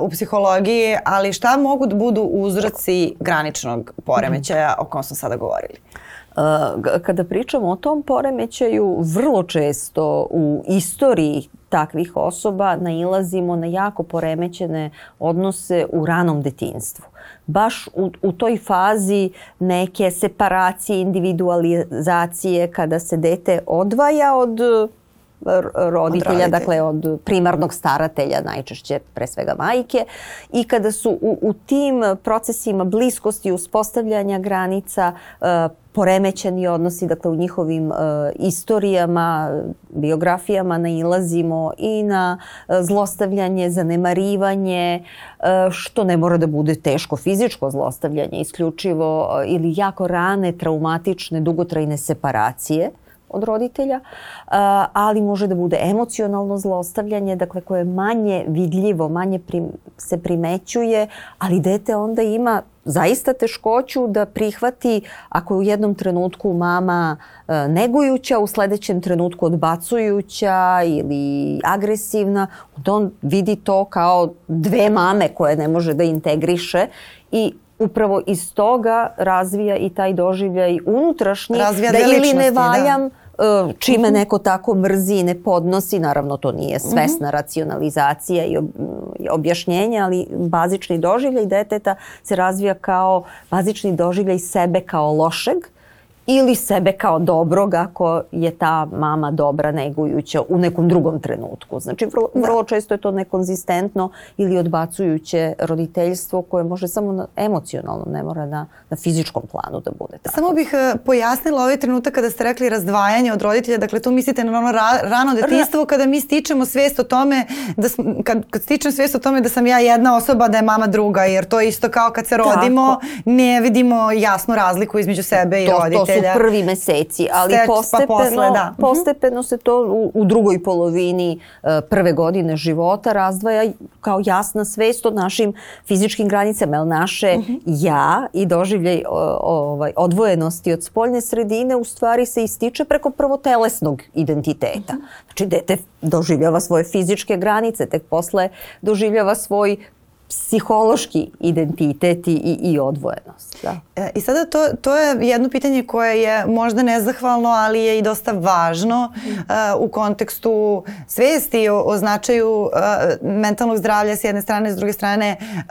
u psihologiji, ali šta mogu da budu uzroci graničnog poremećaja o kom smo sada govorili? Kada pričamo o tom poremećaju, vrlo često u istoriji takvih osoba nailazimo na jako poremećene odnose u ranom detinstvu baš u, u toj fazi neke separacije, individualizacije kada se dete odvaja od roditelja, od dakle od primarnog staratelja, najčešće pre svega majke i kada su u, u tim procesima bliskosti uspostavljanja granica uh, poremećeni odnosi, dakle u njihovim uh, istorijama, biografijama nailazimo i na uh, zlostavljanje, zanemarivanje, uh, što ne mora da bude teško fizičko zlostavljanje isključivo uh, ili jako rane, traumatične, dugotrajne separacije od roditelja, ali može da bude emocionalno zlostavljanje, dakle koje je manje vidljivo, manje prim, se primećuje, ali dete onda ima zaista teškoću da prihvati ako je u jednom trenutku mama negujuća, u sledećem trenutku odbacujuća ili agresivna, onda on vidi to kao dve mame koje ne može da integriše i upravo iz toga razvija i taj doživljaj unutrašnji razvija da ili ne da. valjam da E, čime mhm. neko tako mrzi i ne podnosi, naravno to nije svesna racionalizacija i objašnjenje, ali bazični doživljaj deteta se razvija kao bazični doživljaj sebe kao lošeg, ili sebe kao dobrog ako je ta mama dobra negujuća u nekom drugom trenutku. Znači vrlo, da. vrlo često je to nekonzistentno ili odbacujuće roditeljstvo koje može samo na, emocionalno, ne mora na, na fizičkom planu da bude tako. Samo bih uh, pojasnila ovaj trenutak kada ste rekli razdvajanje od roditelja, dakle tu mislite na ono ra, rano detinstvo kada mi stičemo svest o tome da sm, kad, kad stičem svest o tome da sam ja jedna osoba, da je mama druga, jer to je isto kao kad se rodimo, tako. ne vidimo jasnu razliku između sebe i to, roditelja. To su prvi meseci, ali Steć, pa postepeno, pa posle, da. Mhm. postepeno se to u, u drugoj polovini uh, prve godine života razdvaja kao jasna svest o našim fizičkim granicama, jer naše uh mhm. -huh. ja i doživljaj ovaj, odvojenosti od spoljne sredine u stvari se ističe preko prvo telesnog identiteta. Uh mhm. -huh. Znači, dete doživljava svoje fizičke granice, tek posle doživljava svoj psihološki identitet i, i odvojenost. Da. E, I sada to, to je jedno pitanje koje je možda nezahvalno, ali je i dosta važno mm. uh, u kontekstu svesti o, o značaju uh, mentalnog zdravlja s jedne strane, s druge strane uh,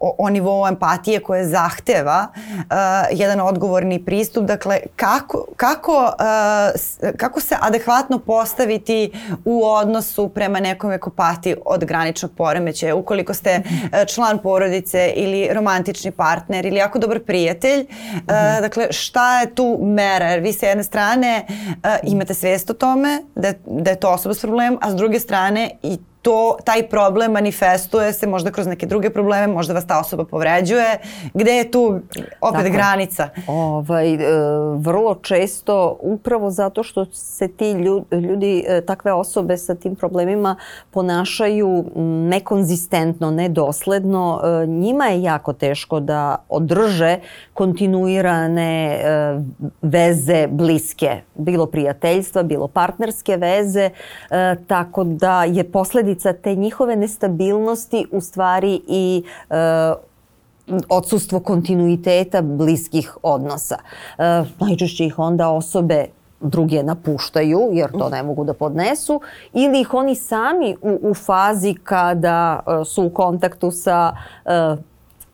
o, o nivou empatije koje zahteva uh, jedan odgovorni pristup. Dakle, kako, kako, uh, kako se adekvatno postaviti u odnosu prema nekome ko pati od graničnog poremećaja, ukoliko ste E, član porodice ili romantični partner ili jako dobar prijatelj. Mm -hmm. Dakle, šta je tu mera? Jer vi sa jedne strane e, imate svest o tome da, da je to osoba s problemom, a s druge strane i to, taj problem manifestuje se možda kroz neke druge probleme, možda vas ta osoba povređuje. Gde je tu opet dakle, granica? Ovaj, e, vrlo često, upravo zato što se ti ljudi, ljudi, e, takve osobe sa tim problemima ponašaju nekonzistentno, nedosledno, e, njima je jako teško da održe kontinuirane veze bliske, bilo prijateljstva, bilo partnerske veze, tako da je posledica te njihove nestabilnosti u stvari i e, odsustvo kontinuiteta bliskih odnosa. E, najčešće ih onda osobe druge napuštaju jer to ne mogu da podnesu ili ih oni sami u, u fazi kada e, su u kontaktu sa e,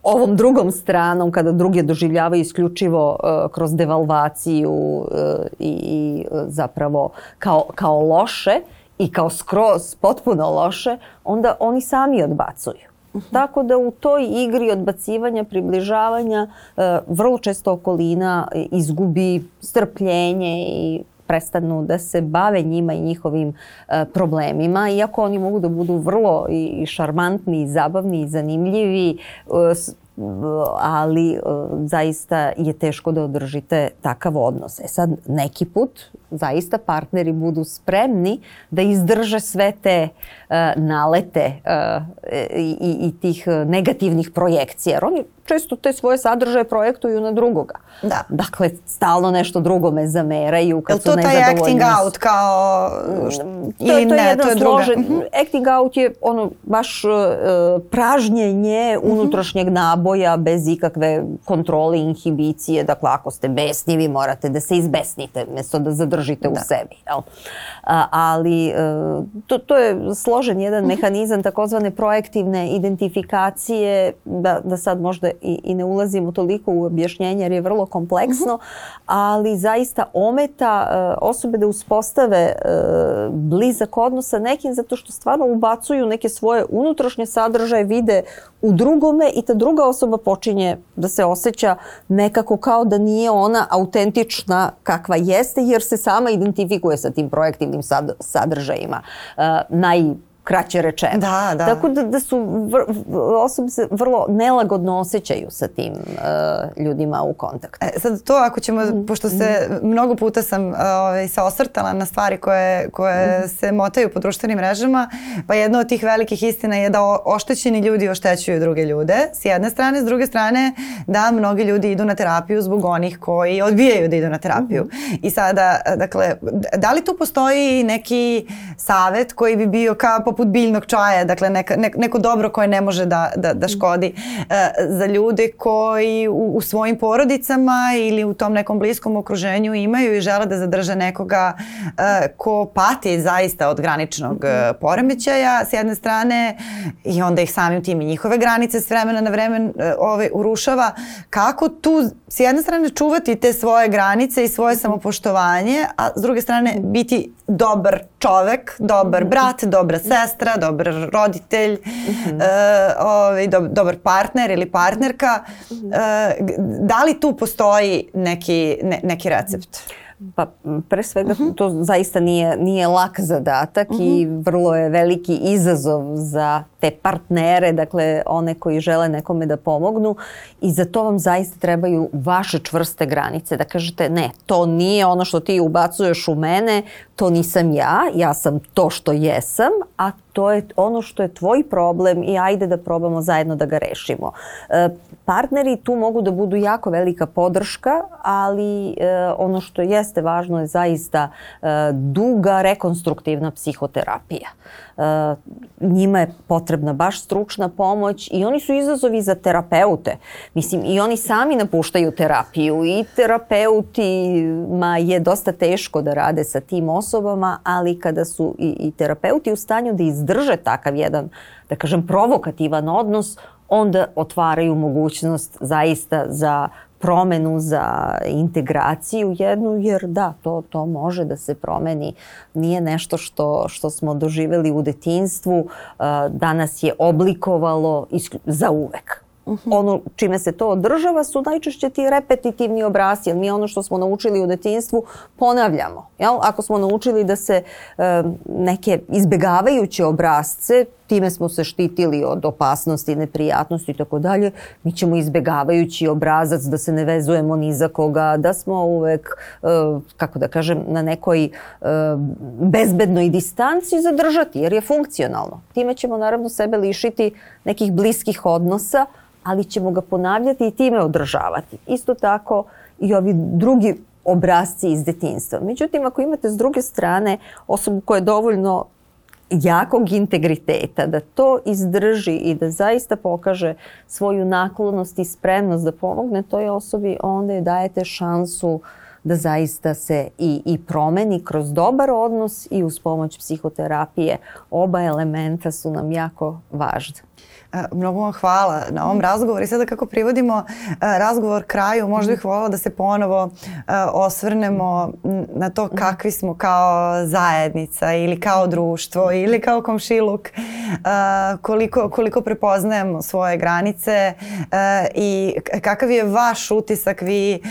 ovom drugom stranom kada druge doživljavaju isključivo uh, kroz devalvaciju uh, i, i zapravo kao, kao loše i kao skroz potpuno loše, onda oni sami odbacuju. Uh -huh. Tako da u toj igri odbacivanja, približavanja, vrlo često okolina izgubi strpljenje i prestanu da se bave njima i njihovim e, problemima, iako oni mogu da budu vrlo i šarmantni, i zabavni, i zanimljivi, e, ali zaista je teško da održite takav odnos. E sad, neki put zaista partneri budu spremni da izdrže sve te uh, nalete uh, i, i tih negativnih projekcija. Jer oni često te svoje sadržaje projektuju na drugoga. Da. Dakle, stalno nešto drugome zameraju kad su nezadovoljni. Je to taj acting out kao... Mm, ili to, to ne, je to je. Složen. -huh. Acting out je ono baš uh, pražnjenje mhm. -huh. unutrašnjeg naboja bez ikakve kontrole, inhibicije. Dakle, ako ste besni, vi morate da se izbesnite mesto da zadržite da. u sebi. Jel? A, ali uh, to, to je složen jedan mhm. mehanizam takozvane projektivne identifikacije da, da sad možda i, i ne ulazimo toliko u objašnjenje jer je vrlo kompleksno, -huh. ali zaista ometa uh, osobe da uspostave uh, blizak odnos sa nekim zato što stvarno ubacuju neke svoje unutrašnje sadržaje, vide u drugome i ta druga osoba počinje da se osjeća nekako kao da nije ona autentična kakva jeste jer se sama identifikuje sa tim projektivnim sad, sadržajima. Uh, naj kraće rečeno. Da, da. Tako da, da su vr, osobe se vrlo nelagodno osjećaju sa tim uh, ljudima u kontaktu. E, sad to ako ćemo, mm. pošto se mm. mnogo puta sam uh, ovaj, se osvrtala na stvari koje, koje mm. se motaju po društvenim mrežama, pa jedna od tih velikih istina je da oštećeni ljudi oštećuju druge ljude, s jedne strane, s druge strane da mnogi ljudi idu na terapiju zbog onih koji odbijaju da idu na terapiju. Mm. I sada, dakle, da li tu postoji neki savet koji bi bio kao poput biljnog čaja, dakle neka, ne, neko dobro koje ne može da, da, da škodi e, za ljude koji u, u svojim porodicama ili u tom nekom bliskom okruženju imaju i žele da zadrže nekoga e, ko pati zaista od graničnog e, poremećaja s jedne strane i onda ih samim tim i njihove granice s vremena na vreme e, ove, urušava. Kako tu s jedne strane čuvati te svoje granice i svoje samopoštovanje, a s druge strane biti dobar čovek, dobar brat, dobra sestra, dobar roditelj, mm -hmm. uh, ovaj, do, dobar partner ili partnerka. Uh, da li tu postoji neki, ne, neki recept? Pa pre svega uh -huh. to zaista nije, nije lak zadatak uh -huh. i vrlo je veliki izazov za te partnere, dakle one koji žele nekome da pomognu i za to vam zaista trebaju vaše čvrste granice, da kažete ne, to nije ono što ti ubacuješ u mene, to nisam ja, ja sam to što jesam, a to je ono što je tvoj problem i ajde da probamo zajedno da ga rešimo. E, partneri tu mogu da budu jako velika podrška, ali e, ono što jeste važno je zaista e, duga rekonstruktivna psihoterapija. Njima je potrebna baš stručna pomoć i oni su izazovi za terapeute. Mislim, i oni sami napuštaju terapiju i terapeutima je dosta teško da rade sa tim osobama, ali kada su i, i terapeuti u stanju da izdrže takav jedan, da kažem, provokativan odnos, onda otvaraju mogućnost zaista za promenu, za integraciju jednu, jer da, to, to može da se promeni. Nije nešto što, što smo doživeli u detinstvu, danas je oblikovalo za uvek. Uh -huh. Ono čime se to održava su najčešće ti repetitivni obrasci, jer mi ono što smo naučili u detinstvu ponavljamo. Jel? Ako smo naučili da se e, neke izbegavajuće obrazce, time smo se štitili od opasnosti, neprijatnosti i tako dalje, mi ćemo izbegavajući obrazac da se ne vezujemo ni za koga, da smo uvek, e, kako da kažem, na nekoj e, bezbednoj distanci zadržati, jer je funkcionalno. Time ćemo naravno sebe lišiti nekih bliskih odnosa, ali ćemo ga ponavljati i time održavati. Isto tako i ovi drugi obrazci iz detinstva. Međutim, ako imate s druge strane osobu koja je dovoljno jakog integriteta, da to izdrži i da zaista pokaže svoju naklonost i spremnost da pomogne toj osobi, onda je dajete šansu da zaista se i, i promeni kroz dobar odnos i uz pomoć psihoterapije. Oba elementa su nam jako važni. Mnogo vam hvala na ovom razgovoru. I sada kako privodimo razgovor kraju, možda bih voljela da se ponovo osvrnemo na to kakvi smo kao zajednica ili kao društvo ili kao komšiluk, koliko, koliko prepoznajemo svoje granice i kakav je vaš utisak. Vi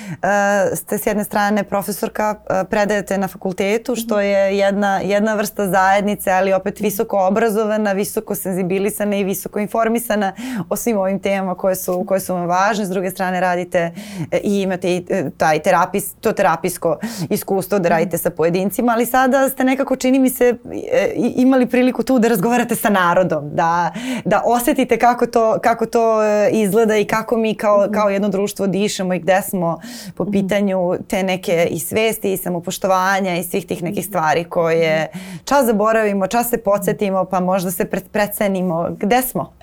ste s jedne strane profesorka, predajete na fakultetu, što je jedna, jedna vrsta zajednice, ali opet visoko obrazovana, visoko senzibilisana i visoko informisana o svim ovim temama koje su, koje su vam važne. S druge strane radite e, i imate i e, taj terapis, to terapijsko iskustvo da radite sa pojedincima, ali sada ste nekako, čini mi se, e, imali priliku tu da razgovarate sa narodom, da, da osetite kako to, kako to izgleda i kako mi kao, kao jedno društvo dišemo i gde smo po pitanju te neke i svesti i samopoštovanja i svih tih nekih stvari koje čas zaboravimo, čas se podsjetimo pa možda se precenimo. Gde smo?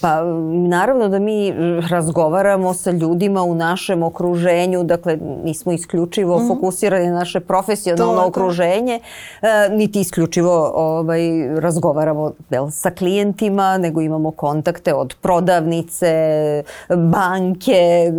Pa naravno da mi razgovaramo sa ljudima u našem okruženju, dakle nismo isključivo mm -hmm. fokusirani na naše profesionalno to, okruženje. E, niti isključivo ovaj, razgovaramo jel, sa klijentima, nego imamo kontakte od prodavnice, banke,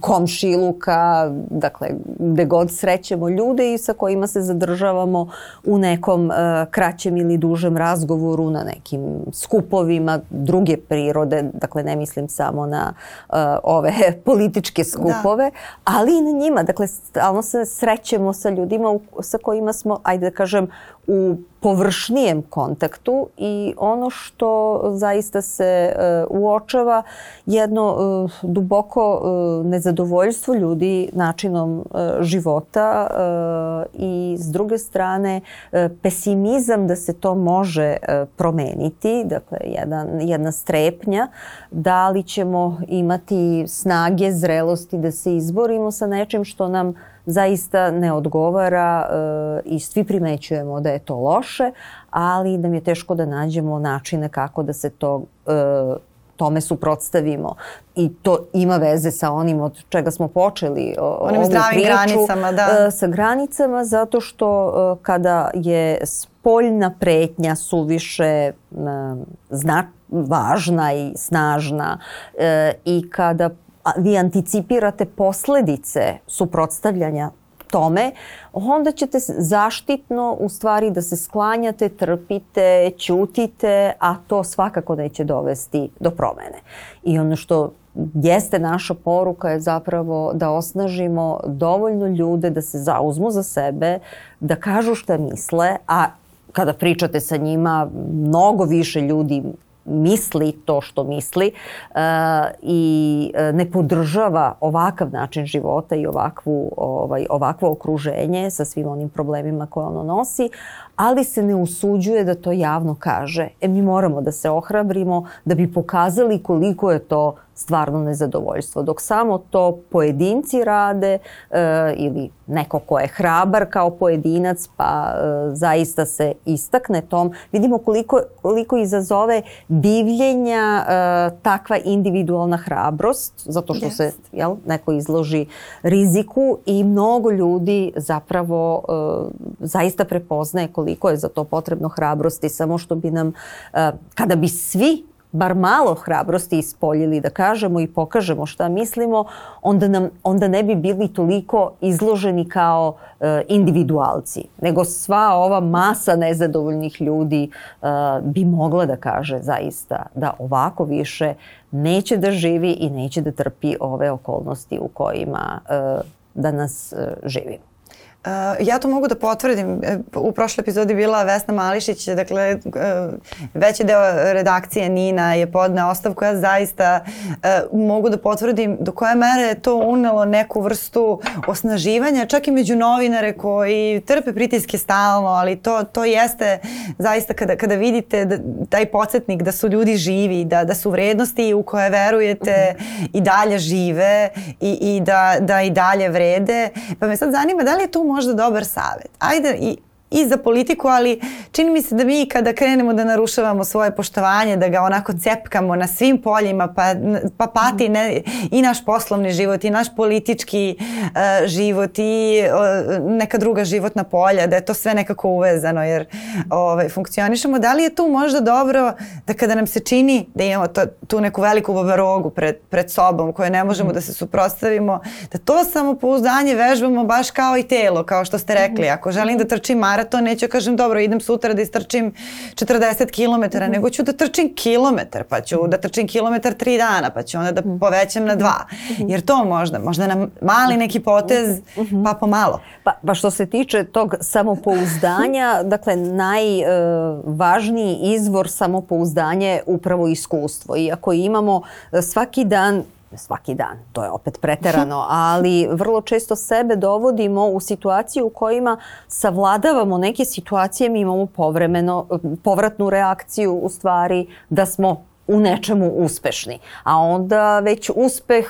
komšiluka, dakle gde god srećemo ljude i sa kojima se zadržavamo u nekom e, kraćem ili dužem razgovoru na nekim skupovima, druge prirode, dakle ne mislim samo na uh, ove političke skupove, da. ali i na njima, dakle stalno se srećemo sa ljudima u, sa kojima smo, ajde da kažem, u površnijem kontaktu i ono što zaista se uh, uočava jedno uh, duboko uh, nezadovoljstvo ljudi načinom života i s druge strane pesimizam da se to može promeniti, dakle jedan, jedna strepnja, da li ćemo imati snage, zrelosti da se izborimo sa nečim što nam zaista ne odgovara e, i svi primećujemo da je to loše, ali nam je teško da nađemo načine kako da se to e, tome suprotstavimo. I to ima veze sa onim od čega smo počeli onim zdravim priču, granicama da. e, sa granicama zato što kada je spoljna pretnja suviše zna, važna i snažna i kada vi anticipirate posledice suprotstavljanja tome, onda ćete zaštitno u stvari da se sklanjate, trpite, ćutite, a to svakako neće dovesti do promene. I ono što jeste naša poruka je zapravo da osnažimo dovoljno ljude da se zauzmu za sebe, da kažu šta misle, a kada pričate sa njima, mnogo više ljudi misli to što misli uh, i e, ne podržava ovakav način života i ovakvu, ovaj, ovakvo okruženje sa svim onim problemima koje ono nosi, ali se ne usuđuje da to javno kaže. E mi moramo da se ohrabrimo da bi pokazali koliko je to stvarno nezadovoljstvo. Dok samo to pojedinci rade e, ili neko ko je hrabar kao pojedinac pa e, zaista se istakne tom, vidimo koliko, koliko izazove divljenja e, takva individualna hrabrost, zato što yes. se jel, neko izloži riziku i mnogo ljudi zapravo zaista prepoznaje koliko je za to potrebno hrabrosti, samo što bi nam, kada bi svi bar malo hrabrosti ispoljili da kažemo i pokažemo šta mislimo, onda, nam, onda ne bi bili toliko izloženi kao e, individualci, nego sva ova masa nezadovoljnih ljudi e, bi mogla da kaže zaista da ovako više neće da živi i neće da trpi ove okolnosti u kojima e, danas e, živimo. Uh, ja to mogu da potvrdim. E, u prošloj epizodi bila Vesna Mališić, dakle uh, veći deo redakcije Nina je podne ostavku. Ja zaista uh, mogu da potvrdim do koje mere je to unelo neku vrstu osnaživanja, čak i među novinare koji trpe pritiske stalno, ali to, to jeste zaista kada, kada vidite da, taj podsjetnik da su ljudi živi, da, da su vrednosti u koje verujete i dalje žive i, i da, da i dalje vrede. Pa me sad zanima da li je tu možda dobar savet. Ajde i i za politiku, ali čini mi se da mi kada krenemo da narušavamo svoje poštovanje, da ga onako cepkamo na svim poljima, pa, pa pati ne, i naš poslovni život i naš politički uh, život i uh, neka druga životna polja, da je to sve nekako uvezano jer ovaj, funkcionišemo. Da li je tu možda dobro da kada nam se čini da imamo to, tu neku veliku babarogu pred, pred sobom koje ne možemo da se suprotstavimo, da to samopouzdanje vežbamo baš kao i telo, kao što ste rekli. Ako želim da trčim maraton, neću da kažem dobro, idem sutra da istrčim 40 km, mm nego ću da trčim kilometar, pa ću da trčim kilometar tri dana, pa ću onda da povećam na dva. Jer to možda, možda na mali neki potez, pa pomalo. Pa, pa što se tiče tog samopouzdanja, dakle najvažniji e, izvor samopouzdanja je upravo iskustvo. I ako imamo e, svaki dan svaki dan, to je opet preterano, ali vrlo često sebe dovodimo u situaciju u kojima savladavamo neke situacije, mi imamo povremeno, povratnu reakciju u stvari da smo u nečemu uspešni. A onda već uspeh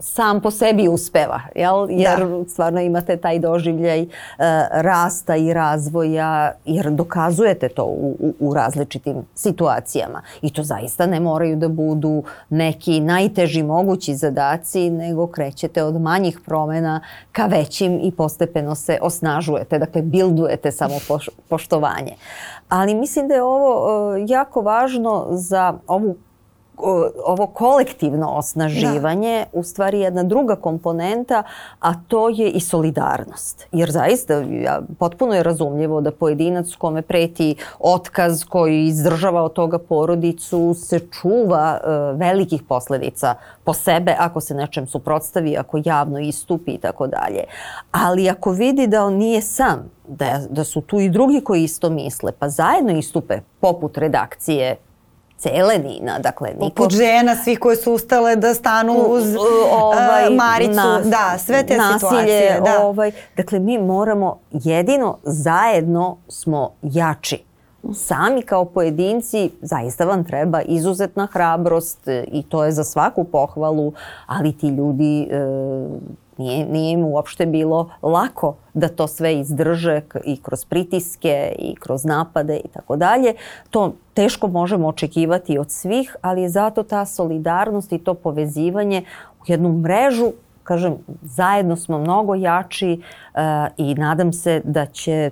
sam po sebi uspeva, jel? jer da. stvarno imate taj doživljaj uh, rasta i razvoja, jer dokazujete to u, u, u različitim situacijama. I to zaista ne moraju da budu neki najteži mogući zadaci, nego krećete od manjih promena ka većim i postepeno se osnažujete, dakle bildujete samo poštovanje. Ali mislim da je ovo uh, jako važno za ovu ovo kolektivno osnaživanje da. u stvari jedna druga komponenta, a to je i solidarnost. Jer zaista ja, potpuno je razumljivo da pojedinac kome preti otkaz koji izdržava od toga porodicu se čuva uh, velikih posledica po sebe ako se nečem suprotstavi, ako javno istupi i tako dalje. Ali ako vidi da on nije sam, da, da su tu i drugi koji isto misle, pa zajedno istupe poput redakcije cele Nina. Dakle, niko... Poput žena, svih koje su ustale da stanu uz ovaj, uh, Maricu. Nas, da, sve te nasilje, situacije. Da. Ovaj, dakle, mi moramo jedino zajedno smo jači. Sami kao pojedinci zaista vam treba izuzetna hrabrost i to je za svaku pohvalu, ali ti ljudi e, Nije, nije im uopšte bilo lako da to sve izdrže i kroz pritiske i kroz napade i tako dalje. To teško možemo očekivati od svih, ali je zato ta solidarnost i to povezivanje u jednu mrežu kažem, zajedno smo mnogo jači uh, i nadam se da će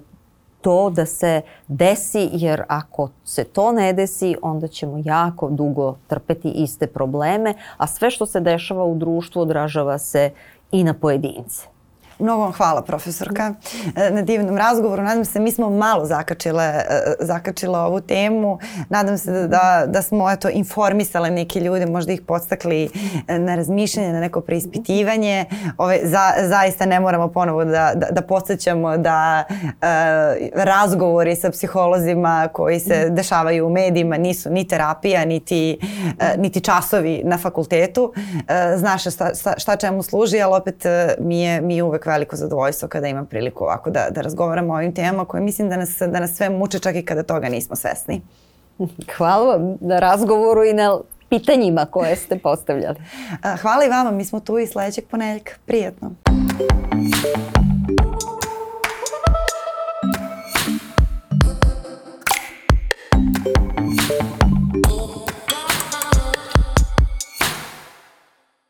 to da se desi, jer ako se to ne desi, onda ćemo jako dugo trpeti iste probleme, a sve što se dešava u društvu odražava se i na pojedince. Mnogo vam hvala profesorka e, na divnom razgovoru. Nadam se mi smo malo zakačile, e, zakačile ovu temu. Nadam se da, da, smo eto, informisale neke ljude, možda ih podstakli e, na razmišljanje, na neko preispitivanje. Ove, za, zaista ne moramo ponovo da, da, da podsjećamo da e, razgovori sa psiholozima koji se dešavaju u medijima nisu ni terapija, niti, e, niti časovi na fakultetu. E, znaš šta, šta, šta čemu služi, ali opet mi je, mi je uvek veliko zadovoljstvo kada imam priliku ovako da, da razgovaramo o ovim temama koje mislim da nas, da nas sve muče čak i kada toga nismo svesni. Hvala vam na razgovoru i na pitanjima koje ste postavljali. Hvala i vama, mi smo tu i sledećeg poneljka. Prijetno.